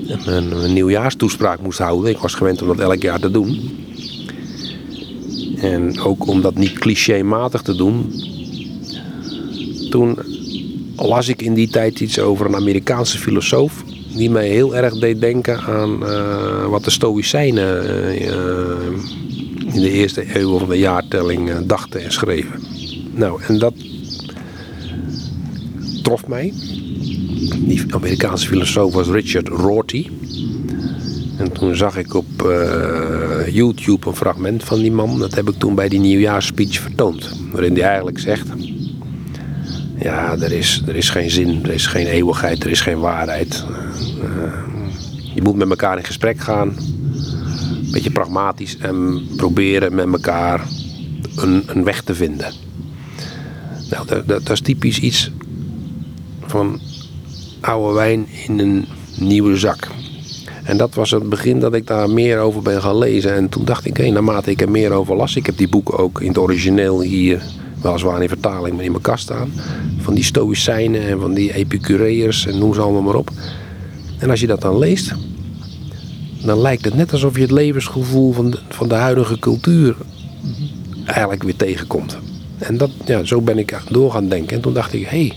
een, een nieuwjaarstoespraak moest houden. Ik was gewend om dat elk jaar te doen. En ook om dat niet clichématig te doen. Toen las ik in die tijd iets over een Amerikaanse filosoof. die mij heel erg deed denken aan wat de Stoïcijnen in de eerste eeuw van de jaartelling dachten en schreven. Nou, en dat trof mij. Die Amerikaanse filosoof was Richard Rorty. En toen zag ik op uh, YouTube een fragment van die man. Dat heb ik toen bij die nieuwjaarsspeech vertoond. Waarin hij eigenlijk zegt... Ja, er is, er is geen zin, er is geen eeuwigheid, er is geen waarheid. Uh, je moet met elkaar in gesprek gaan. Een beetje pragmatisch en proberen met elkaar een, een weg te vinden. Nou, dat, dat, dat is typisch iets van oude wijn in een nieuwe zak. En dat was het begin dat ik daar meer over ben gaan lezen. En toen dacht ik, hé, naarmate ik er meer over las, ik heb die boeken ook in het origineel hier, weliswaar in vertaling, maar in mijn kast staan. Van die Stoïcijnen en van die Epicureërs en noem ze allemaal maar op. En als je dat dan leest, dan lijkt het net alsof je het levensgevoel van de, van de huidige cultuur eigenlijk weer tegenkomt. En dat, ja, zo ben ik door gaan denken. En toen dacht ik, hé, hey,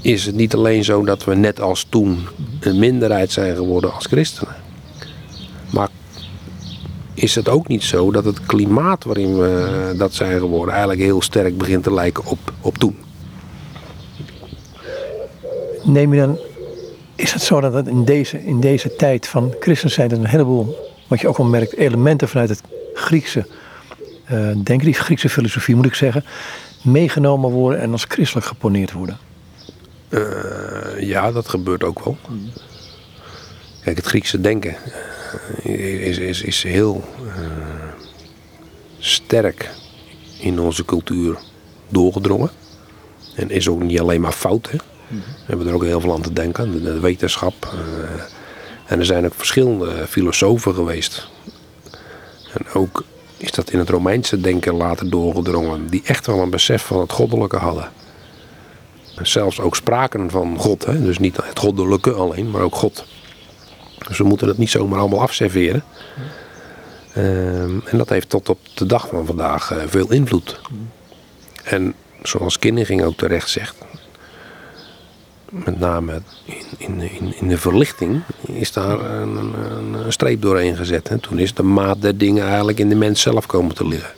is het niet alleen zo dat we net als toen een minderheid zijn geworden als christenen. Maar is het ook niet zo dat het klimaat waarin we dat zijn geworden eigenlijk heel sterk begint te lijken op, op toen? Neem je dan, is het zo dat in deze, in deze tijd van christen zijn er een heleboel, wat je ook wel merkt, elementen vanuit het Griekse uh, denken, die Griekse filosofie moet ik zeggen, meegenomen worden en als christelijk geponeerd worden? Uh, ja, dat gebeurt ook wel. Kijk, het Griekse denken eh, is, is, is heel uh, sterk in onze cultuur doorgedrongen. En is ook niet alleen maar fout. Hè. We hebben er ook heel veel aan te denken, de, wetenschap. En er zijn ook verschillende filosofen geweest. En ook is dat in het Romeinse denken later doorgedrongen, die echt wel een besef van het goddelijke hadden zelfs ook spraken van God. Hè? Dus niet het goddelijke alleen, maar ook God. Dus we moeten het niet zomaar allemaal afserveren. Ehm, en dat heeft tot op de dag van vandaag uh, veel invloed. En zoals Kinniging ook terecht zegt, met name in, in, in, de verlichting is daar een, een, een streep doorheen gezet. Hè? Toen is de maat der dingen eigenlijk in de mens zelf komen te liggen.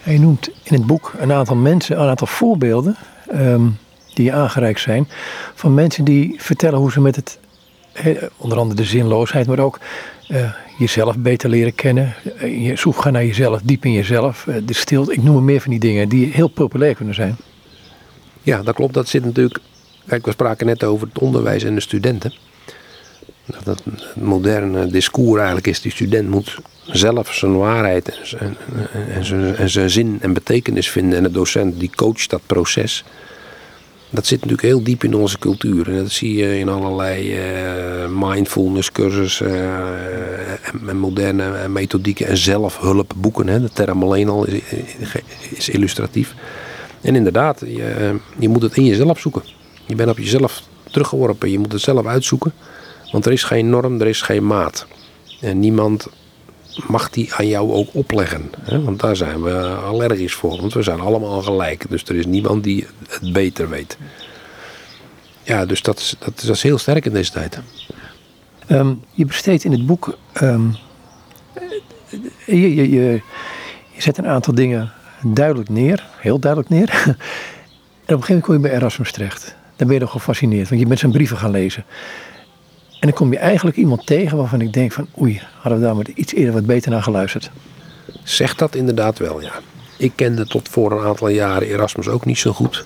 Hij noemt in het boek een aantal mensen, een aantal voorbeelden um, die aangereikt zijn. Van mensen die vertellen hoe ze met het, onder andere de zinloosheid, maar ook uh, jezelf beter leren kennen. Uh, je zoek gaan naar jezelf, diep in jezelf. Uh, de stilte, ik noem maar meer van die dingen die heel populair kunnen zijn. Ja, dat klopt. Dat zit natuurlijk. Kijk, we spraken net over het onderwijs en de studenten. Dat het moderne discours eigenlijk is, die student moet zelf zijn waarheid en, en, zijn, en zijn zin en betekenis vinden. En de docent die coacht dat proces. Dat zit natuurlijk heel diep in onze cultuur. En dat zie je in allerlei uh, mindfulness cursussen uh, en, moderne methodieken en zelfhulpboeken. Hè. De term alleen al is, is illustratief. En inderdaad, je, je moet het in jezelf zoeken. Je bent op jezelf teruggeworpen. Je moet het zelf uitzoeken. Want er is geen norm, er is geen maat. En niemand mag die aan jou ook opleggen. Hè? Want daar zijn we allergisch voor. Want we zijn allemaal gelijk. Dus er is niemand die het beter weet. Ja, dus dat is, dat heel sterk in deze tijd. Um, je besteedt in het boek. Je, je, je, je, zet een aantal dingen duidelijk neer. Heel duidelijk neer. en op een gegeven moment kom je bij Erasmus terecht. Dan ben je nog gefascineerd. Want je bent zijn brieven gaan lezen. En dan kom je eigenlijk iemand tegen waarvan ik denk van oei, hadden we daar maar iets eerder wat beter naar geluisterd. Zegt dat inderdaad wel, ja. Ik kende tot voor een aantal jaren Erasmus ook niet zo goed.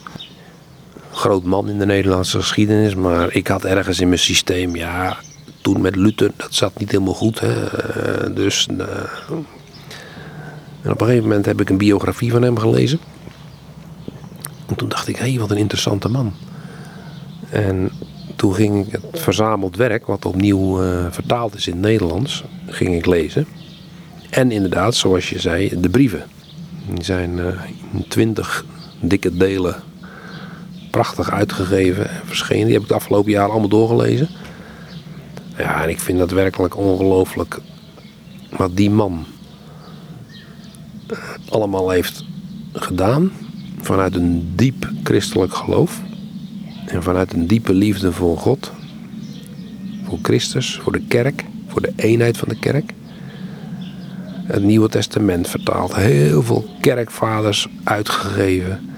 Groot man in de Nederlandse geschiedenis, maar ik had ergens in mijn systeem, ja, toen met Luther, dat zat niet helemaal goed. Hè. Dus uh, en op een gegeven moment heb ik een biografie van hem gelezen. En toen dacht ik, hé, hey, wat een interessante man. En toen ging ik het verzameld werk, wat opnieuw uh, vertaald is in het Nederlands, ging ik lezen. En inderdaad, zoals je zei, de brieven. Die zijn uh, in twintig dikke delen prachtig uitgegeven en verschenen. Die heb ik de afgelopen jaren allemaal doorgelezen. Ja, en ik vind dat werkelijk ongelooflijk wat die man eh, allemaal heeft gedaan vanuit een diep christelijk geloof. En vanuit een diepe liefde voor God, voor Christus, voor de kerk, voor de eenheid van de kerk. Het Nieuwe Testament vertaald, heel veel kerkvaders uitgegeven.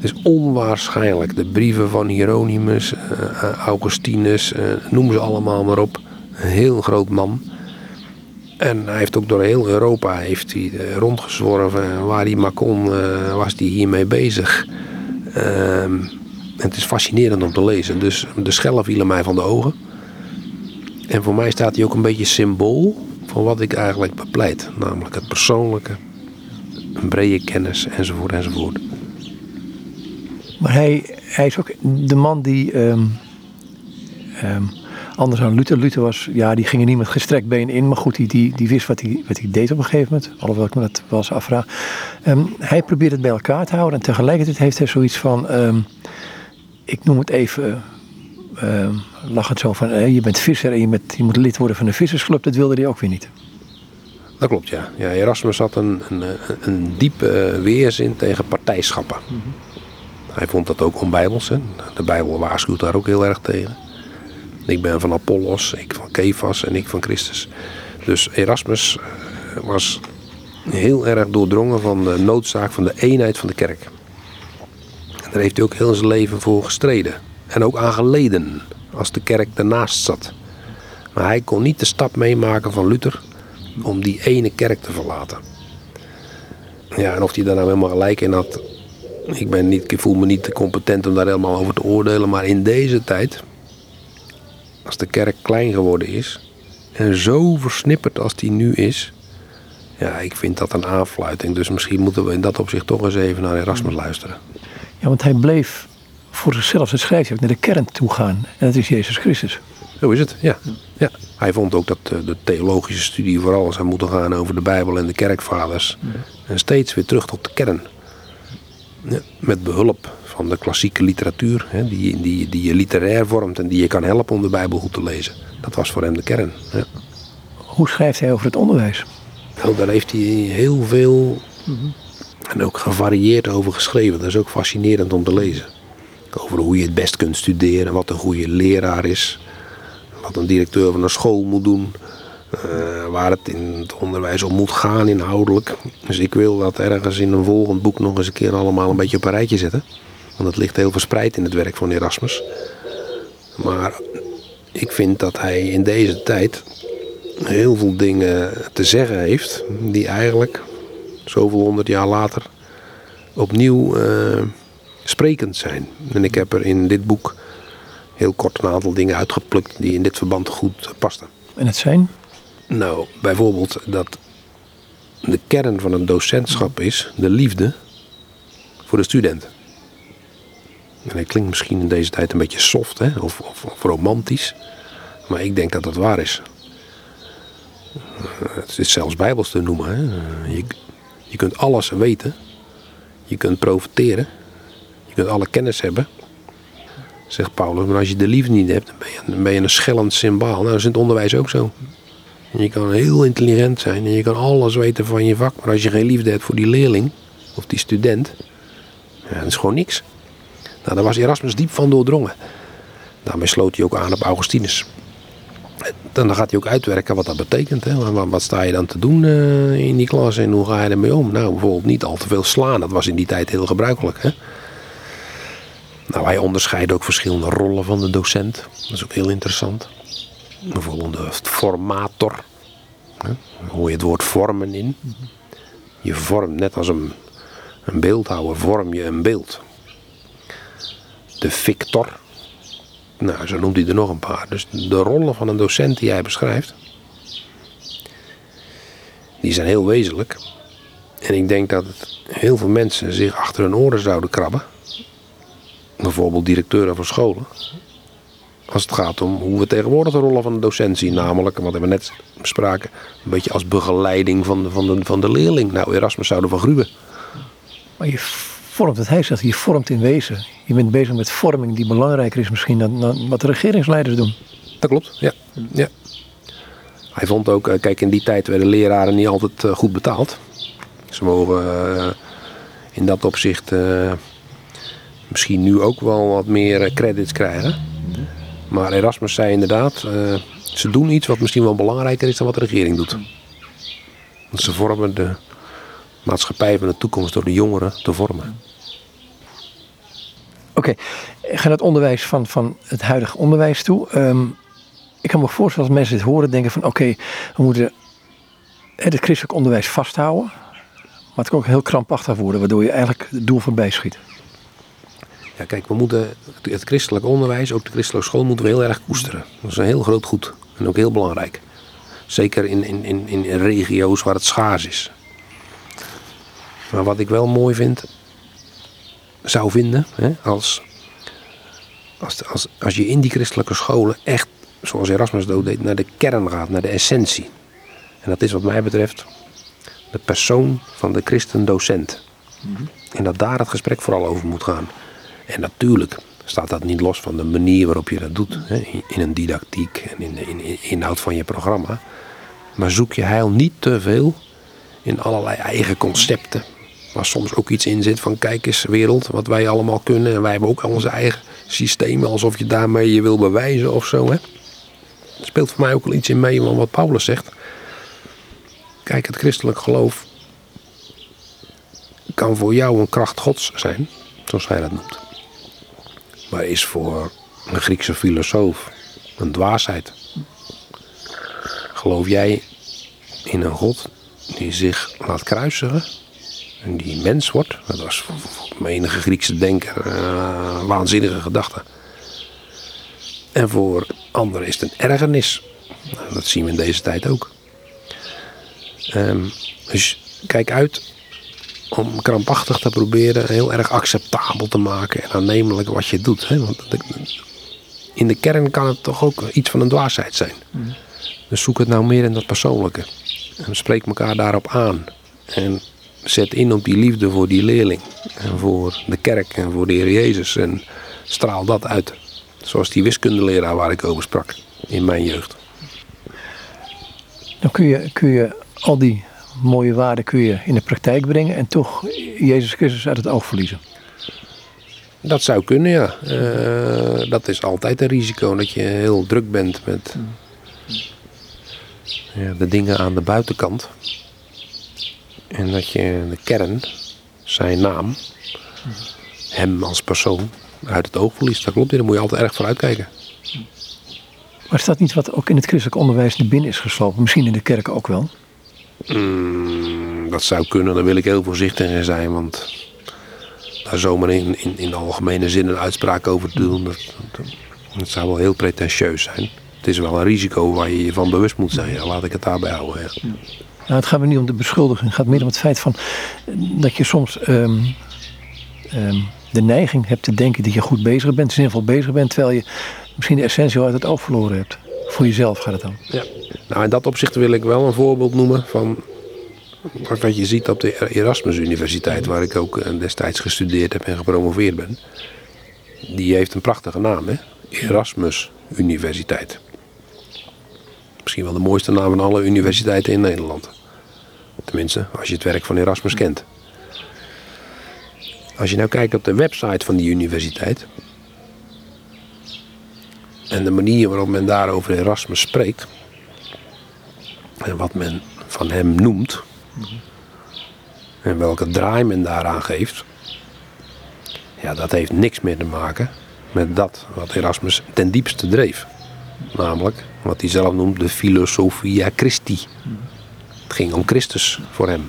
Het is onwaarschijnlijk. De brieven van Hieronymus, uh, Augustinus, uh, noem ze allemaal maar op. Een heel groot man. En hij heeft ook door heel Europa heeft hij, rondgezworven. Waar hij maar kon, was hij hiermee bezig. Ehm, het is fascinerend om te lezen. Dus de schellen vielen mij van de ogen. En voor mij staat hij ook een beetje symbool van wat ik eigenlijk bepleit. Namelijk het persoonlijke, een brede kennis enzovoort enzovoort. Maar hij, hij is ook de man die. Um, um, anders dan Luther. Luther was, ja, die ging er niet met gestrekt been in. Maar goed, die, die, die wist wat hij, wat hij deed op een gegeven moment. Alhoewel ik me dat wel eens afvraag. Um, hij probeert het bij elkaar te houden. En tegelijkertijd heeft hij zoiets van. Ik noem het even. lach het zo van. Uh, je bent visser en je, je moet lid worden van een vissersclub. Dat wilde hij ook weer niet. Dat klopt, ja. ja Erasmus had een, een, een diepe weerzin tegen partijschappen. Mm -hmm. Hij vond dat ook onbijbels. Hè. De Bijbel waarschuwt daar ook heel erg tegen. Ik ben van Apollos, ik van Kefas en ik van Christus. Dus Erasmus eh, was heel erg doordrongen van de noodzaak van de eenheid van de kerk. Daar heeft hij ook heel zijn leven voor gestreden. En ook aan geleden, als de kerk ernaast zat. Maar hij kon niet de stap meemaken van Luther om die ene kerk te verlaten. Ja, en of hij daar nou helemaal gelijk in had, ik, ben niet, ik voel me niet competent om daar helemaal over te oordelen. Maar in deze tijd, als de kerk klein geworden is en zo versnipperd als die nu is, ja, ik vind dat een aanfluiting. Dus misschien moeten we in dat opzicht toch eens even naar Erasmus luisteren. Ja, want hij bleef voor zichzelf, dat schrijft hij ook, naar de kern toe gaan. En dat is Jezus Christus. Zo is het, ja. ja. Hij vond ook dat eh, de theologische studie vooral zou moeten gaan over de Bijbel en de kerkvaders. En steeds weer terug tot de kern. Ja, met behulp van de klassieke literatuur, hè, die, die, die je literair vormt en die je kan helpen om de Bijbel goed te lezen. Dat was voor hem de kern. Ja. Hoe schrijft hij over het onderwijs? Nou, daar heeft hij heel veel en ook gevarieerd over geschreven. Dat is ook fascinerend om te lezen. Over hoe je het best kunt studeren, wat een goede leraar is, wat een directeur van een school moet doen. Uh, waar het in het onderwijs om moet gaan inhoudelijk. Dus ik wil dat ergens in een volgend boek nog eens een keer allemaal een beetje op een rijtje zetten. Want het ligt heel verspreid in het werk van Erasmus. Maar ik vind dat hij in deze tijd heel veel dingen te zeggen heeft die eigenlijk zoveel honderd jaar later opnieuw uh, sprekend zijn. En ik heb er in dit boek heel kort een aantal dingen uitgeplukt die in dit verband goed pasten. En het zijn? Nou, bijvoorbeeld dat de kern van een docentschap is de liefde voor de student. En dat klinkt misschien in deze tijd een beetje soft hè? Of, of, of romantisch, maar ik denk dat dat waar is. Het is zelfs bijbels te noemen. Hè? Je, je kunt alles weten, je kunt profiteren, je kunt alle kennis hebben, zegt Paulus. Maar als je de liefde niet hebt, dan ben je, ben je een schellend symbaal. Nou, dat is in het onderwijs ook zo. Je kan heel intelligent zijn en je kan alles weten van je vak. Maar als je geen liefde hebt voor die leerling of die student, ja, dat is gewoon niks. Nou, daar was Erasmus diep van doordrongen. Daarmee sloot hij ook aan op Augustinus. Dan gaat hij ook uitwerken wat dat betekent. Hè. Wat, wat sta je dan te doen uh, in die klas en hoe ga je ermee om? Nou, bijvoorbeeld niet al te veel slaan. Dat was in die tijd heel gebruikelijk. Hè. Nou, hij onderscheidt ook verschillende rollen van de docent. Dat is ook heel interessant. Bijvoorbeeld de formator. Daar hoor je het woord vormen in. Je vormt, net als een, een beeldhouwer, vorm je een beeld. De fictor. Nou, zo noemt hij er nog een paar. Dus de rollen van een docent die hij beschrijft, die zijn heel wezenlijk. En ik denk dat heel veel mensen zich achter hun oren zouden krabben. Bijvoorbeeld directeuren van scholen als het gaat om hoe we tegenwoordig de rollen van de docent zien. Namelijk, wat we net bespraken, een beetje als begeleiding van de, van de, van de leerling. Nou, Erasmus zou ervan gruwen. Maar je vormt, wat hij zegt, je vormt in wezen. Je bent bezig met vorming die belangrijker is misschien dan, wat de regeringsleiders doen. Dat klopt, ja. ja. Hij vond ook, eh, kijk, in die tijd werden leraren niet altijd eh, goed betaald. Ze mogen eh, in dat opzicht misschien nu ook wel wat meer credits krijgen. Maar Erasmus zei inderdaad, ze doen iets wat misschien wel belangrijker is dan wat de regering doet. Want ze vormen de maatschappij van de toekomst door de jongeren te vormen. Oké, ik ga het onderwijs van, van het huidige onderwijs toe. Ehm, ik kan me voorstellen als mensen dit horen, denken van oké, we moeten het christelijk onderwijs vasthouden. Maar het kan ook heel krampachtig worden, waardoor je eigenlijk het doel voorbij schiet. Ja, kijk, we moeten het christelijk onderwijs, ook de christelijke school, moeten we heel erg koesteren. Dat is een heel groot goed en ook heel belangrijk. Zeker in, in, in, in regio's waar het schaars is. Maar wat ik wel mooi vind, zou vinden, hè, als, als, als, als je in die christelijke scholen echt, zoals Erasmus dat deed, naar de kern gaat, naar de essentie. En dat is wat mij betreft de persoon van de christendocent. En dat daar het gesprek vooral over moet gaan. En natuurlijk staat dat niet los van de manier waarop je dat doet. Hè, in een didactiek en in de in, in inhoud van je programma. Maar zoek je heil niet te veel in allerlei eigen concepten. Waar soms ook iets in zit van kijk eens wereld, wat wij allemaal kunnen. En wij hebben ook onze eigen systemen, alsof je daarmee je wil bewijzen of zo. Hè. Er speelt voor mij ook wel iets in mee van wat Paulus zegt. Kijk, het christelijk geloof kan voor jou een kracht gods zijn, zoals hij dat noemt. Maar is voor een Griekse filosoof een dwaasheid. Geloof jij in een God die zich laat kruisigen en die mens wordt? Dat was voor menige Griekse denker uh, waanzinnige gedachte. En voor anderen is het een ergernis. Nou, dat zien we in deze tijd ook. Um, dus kijk uit om krampachtig te proberen heel erg acceptabel te maken en aannemelijk wat je doet. Hè? Want in de kern kan het toch ook iets van een dwaasheid zijn. Mm. Dus zoek het nou meer in dat persoonlijke. En spreek elkaar daarop aan. En zet in op die liefde voor die leerling. En voor de kerk en voor de Heer Jezus. En straal dat uit. Zoals die wiskundeleraar waar ik over sprak in mijn jeugd. Dan kun je, kun je al die mooie waarden kun je in de praktijk brengen en toch Jezus Christus uit het oog verliezen. Dat zou kunnen, ja. Uh, dat is altijd een risico, dat je heel druk bent met ja, de dingen aan de buitenkant. En dat je de kern, zijn naam, hem als persoon, uit het oog verliest. Dat klopt, daar moet je altijd erg voor uitkijken. Maar is dat niet wat ook in het christelijk onderwijs naar binnen is geslopen? Misschien in de kerk ook wel? Mm, dat zou kunnen, daar wil ik heel voorzichtig in zijn. Want daar zomaar in, in, in de algemene zin een uitspraak over te doen, dat, dat, zou wel heel pretentieus zijn. Het is wel een risico waar je je van bewust moet zijn. Ja, laat ik het daarbij houden. Ja. Nou, het gaat me niet om de beschuldiging. Het gaat meer om het feit van dat je soms ehm, ehm, de neiging hebt te denken dat je goed bezig bent, zinvol bezig bent, terwijl je misschien de essentie uit het oog verloren hebt. Voor jezelf gaat het dan. Ja. Nou, in dat opzicht wil ik wel een voorbeeld noemen van wat je ziet op de Erasmus Universiteit, waar ik ook eh, destijds gestudeerd heb en gepromoveerd ben. Die heeft een prachtige naam, hè? Erasmus Universiteit. Misschien wel de mooiste naam van alle universiteiten in Nederland. Tenminste, als je het werk van Erasmus kent. Als je nou kijkt op de website van die universiteit, en de manier waarop men daar over Erasmus spreekt. En wat men van hem noemt. En welke draai men daaraan geeft. Ja, dat heeft niks meer te maken met dat wat Erasmus ten diepste dreef. Namelijk wat hij zelf noemt de philosophia Christi. Het ging om Christus voor hem.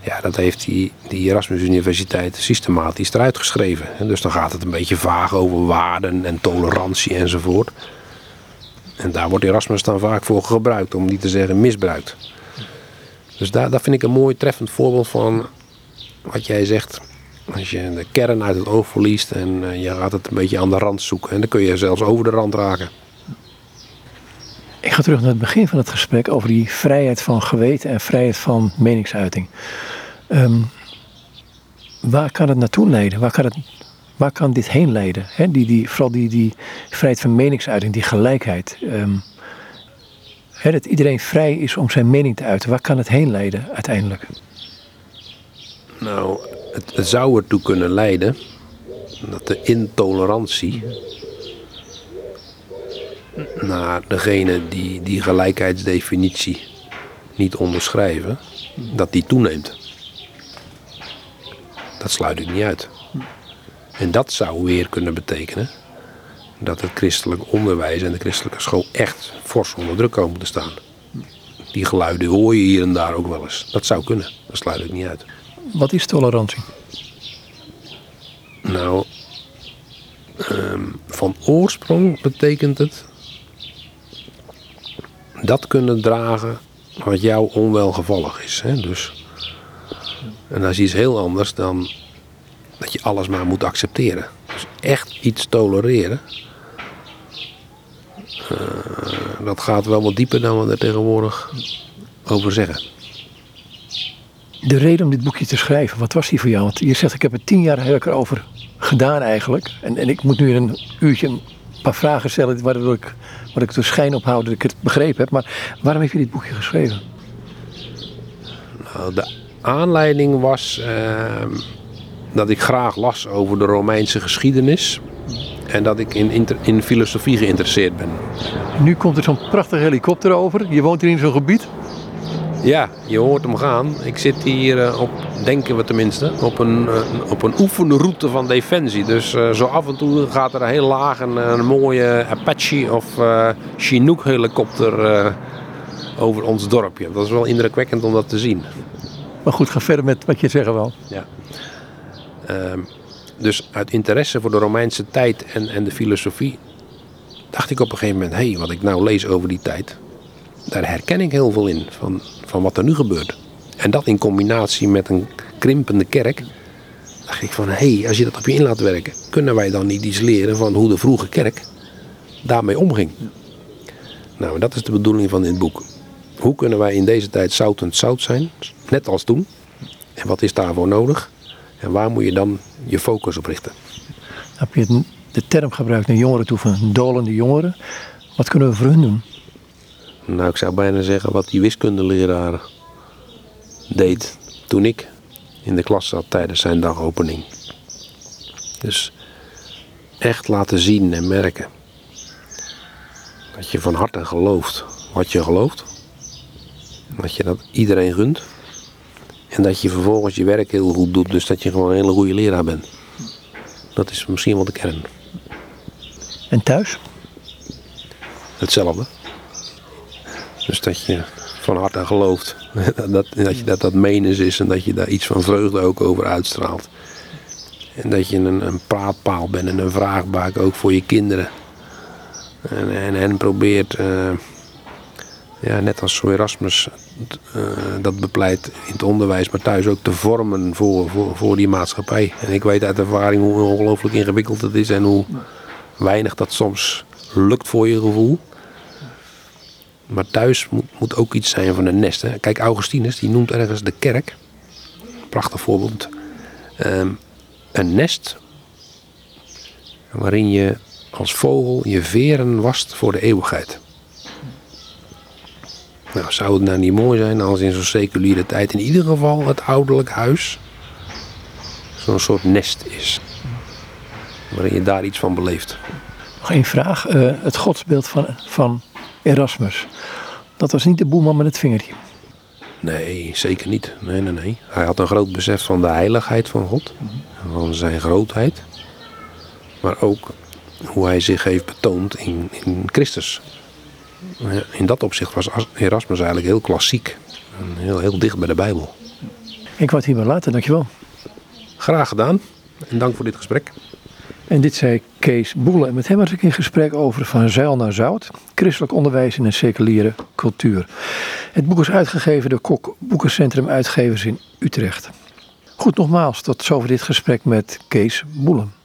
Ja, dat heeft die, die Erasmus Universiteit systematisch eruit geschreven. En dus dan gaat het een beetje vaag over waarden en tolerantie enzovoort. En daar wordt Erasmus dan vaak voor gebruikt, om niet te zeggen misbruikt. Dus daar, daar vind ik een mooi treffend voorbeeld van wat jij zegt. Als je de kern uit het oog verliest en eh, je gaat het een beetje aan de rand zoeken. En dan kun je zelfs over de rand raken. Ik ga terug naar het begin van het gesprek over die vrijheid van geweten en vrijheid van meningsuiting. Um, waar kan het naartoe leiden? Waar kan, het, kan dit heen leiden? die, die, vooral die, vrijheid van meningsuiting, die gelijkheid. Um, dat iedereen vrij is om zijn mening te uiten. Waar kan het heen leiden uiteindelijk? Nou, het, het zou ertoe kunnen leiden dat de intolerantie naar degene die die gelijkheidsdefinitie niet onderschrijven, dat die toeneemt. Dat sluit ik niet uit. En dat zou weer kunnen betekenen dat het christelijk onderwijs en de christelijke school echt fors onder druk komen te staan. Die geluiden hoor je hier en daar ook wel eens. Dat zou kunnen, dat sluit ik niet uit. Wat is tolerantie? Nou, ehm, van oorsprong betekent het dat kunnen dragen wat jou onwelgevallig is. Hè? Dus, en dat is iets heel anders dan dat je alles maar moet accepteren. Dus echt iets tolereren, uh, dat gaat wel wat dieper dan we er tegenwoordig over zeggen. De reden om dit boekje te schrijven, wat was die voor jou? Want je zegt, ik heb er tien jaar heel erover gedaan eigenlijk. En, en ik moet nu in een uurtje een paar vragen stellen waardoor ik, waar ik er schijn op hou dat ik het begrepen heb. Maar waarom heb je dit boekje geschreven? Nou, de aanleiding was uh, dat ik graag las over de Romeinse geschiedenis. En dat ik in, in filosofie geïnteresseerd ben. Nu komt er zo'n prachtige helikopter over. Je woont hier in zo'n gebied. Ja, je hoort hem gaan. Ik zit hier uh, op, denken we tenminste, op een, uh, op een oefenroute van Defensie. Dus uh, zo af en toe gaat er een heel laag een, een mooie Apache of Chinook helikopter over ons dorpje. Dat is wel indrukwekkend om dat te zien. Maar goed, ga verder met wat je zeggen wel. Ja. Ehm, dus uit interesse voor de Romeinse tijd en, en de filosofie dacht ik op een gegeven moment, hé, hey, wat ik nou lees over die tijd, daar herken ik heel veel in van, van wat er nu gebeurt. En dat in combinatie met een krimpende kerk, dacht ik van, hé, hey, als je dat op je in laat werken, kunnen wij dan niet iets leren van hoe de vroege kerk daarmee omging? Nou, dat is de bedoeling van dit boek. Hoe kunnen wij in deze tijd zoutend zout zijn, net als toen? En wat is daarvoor nodig? En waar moet je dan je focus op richten? Heb je de term gebruikt naar jongeren toe van dolende jongeren? Wat kunnen we voor hun doen? Nou, ik zou bijna zeggen wat die wiskundeleraar deed toen ik in de klas zat tijdens zijn dagopening. Dus echt laten zien en merken dat je van harte gelooft wat je gelooft. Dat je dat iedereen gunt. En dat je vervolgens je werk heel goed doet, dus dat je gewoon een hele goede leraar bent. Dat is misschien wel de kern. En thuis? Hetzelfde. Dus dat je van harte gelooft dat, dat, dat dat, dat menens is en dat je daar iets van vreugde ook over uitstraalt. En dat je een, een praatpaal bent en een vraagbaak ook voor je kinderen. En, en, en probeert, uh, ja, net als Erasmus uh, dat bepleit in het onderwijs, maar thuis ook te vormen voor, voor, voor die maatschappij. En ik weet uit ervaring hoe ongelooflijk ingewikkeld het is en hoe weinig dat soms lukt voor je gevoel. Maar thuis moet, ook iets zijn van een nest. Hè. Kijk, Augustinus die noemt ergens de kerk, prachtig voorbeeld, um, een nest waarin je als vogel je veren wast voor de eeuwigheid. Nou, zou het nou niet mooi zijn als in zo'n seculiere tijd in ieder geval het ouderlijk huis zo'n soort nest is. Waarin je daar iets van beleeft. Nog één vraag. Uh, het godsbeeld van, van Erasmus. Dat was niet de boeman met het vingertje. Nee, zeker niet. Nee, nee, nee. Hij had een groot besef van de heiligheid van God. Van zijn grootheid. Maar ook hoe hij zich heeft betoond in, in Christus. In dat opzicht was Erasmus eigenlijk heel klassiek. En heel, heel dicht bij de Bijbel. Ik word hier wel later, dankjewel. Graag gedaan. En dank voor dit gesprek. En dit zei Kees Boele. En met hem was ik in gesprek over Van Zeil naar Zout. Christelijk onderwijs in een seculiere cultuur. Het boek is uitgegeven door Kok Boekencentrum Uitgevers in Utrecht. Goed, nogmaals, tot zover dit gesprek met Kees Boelen.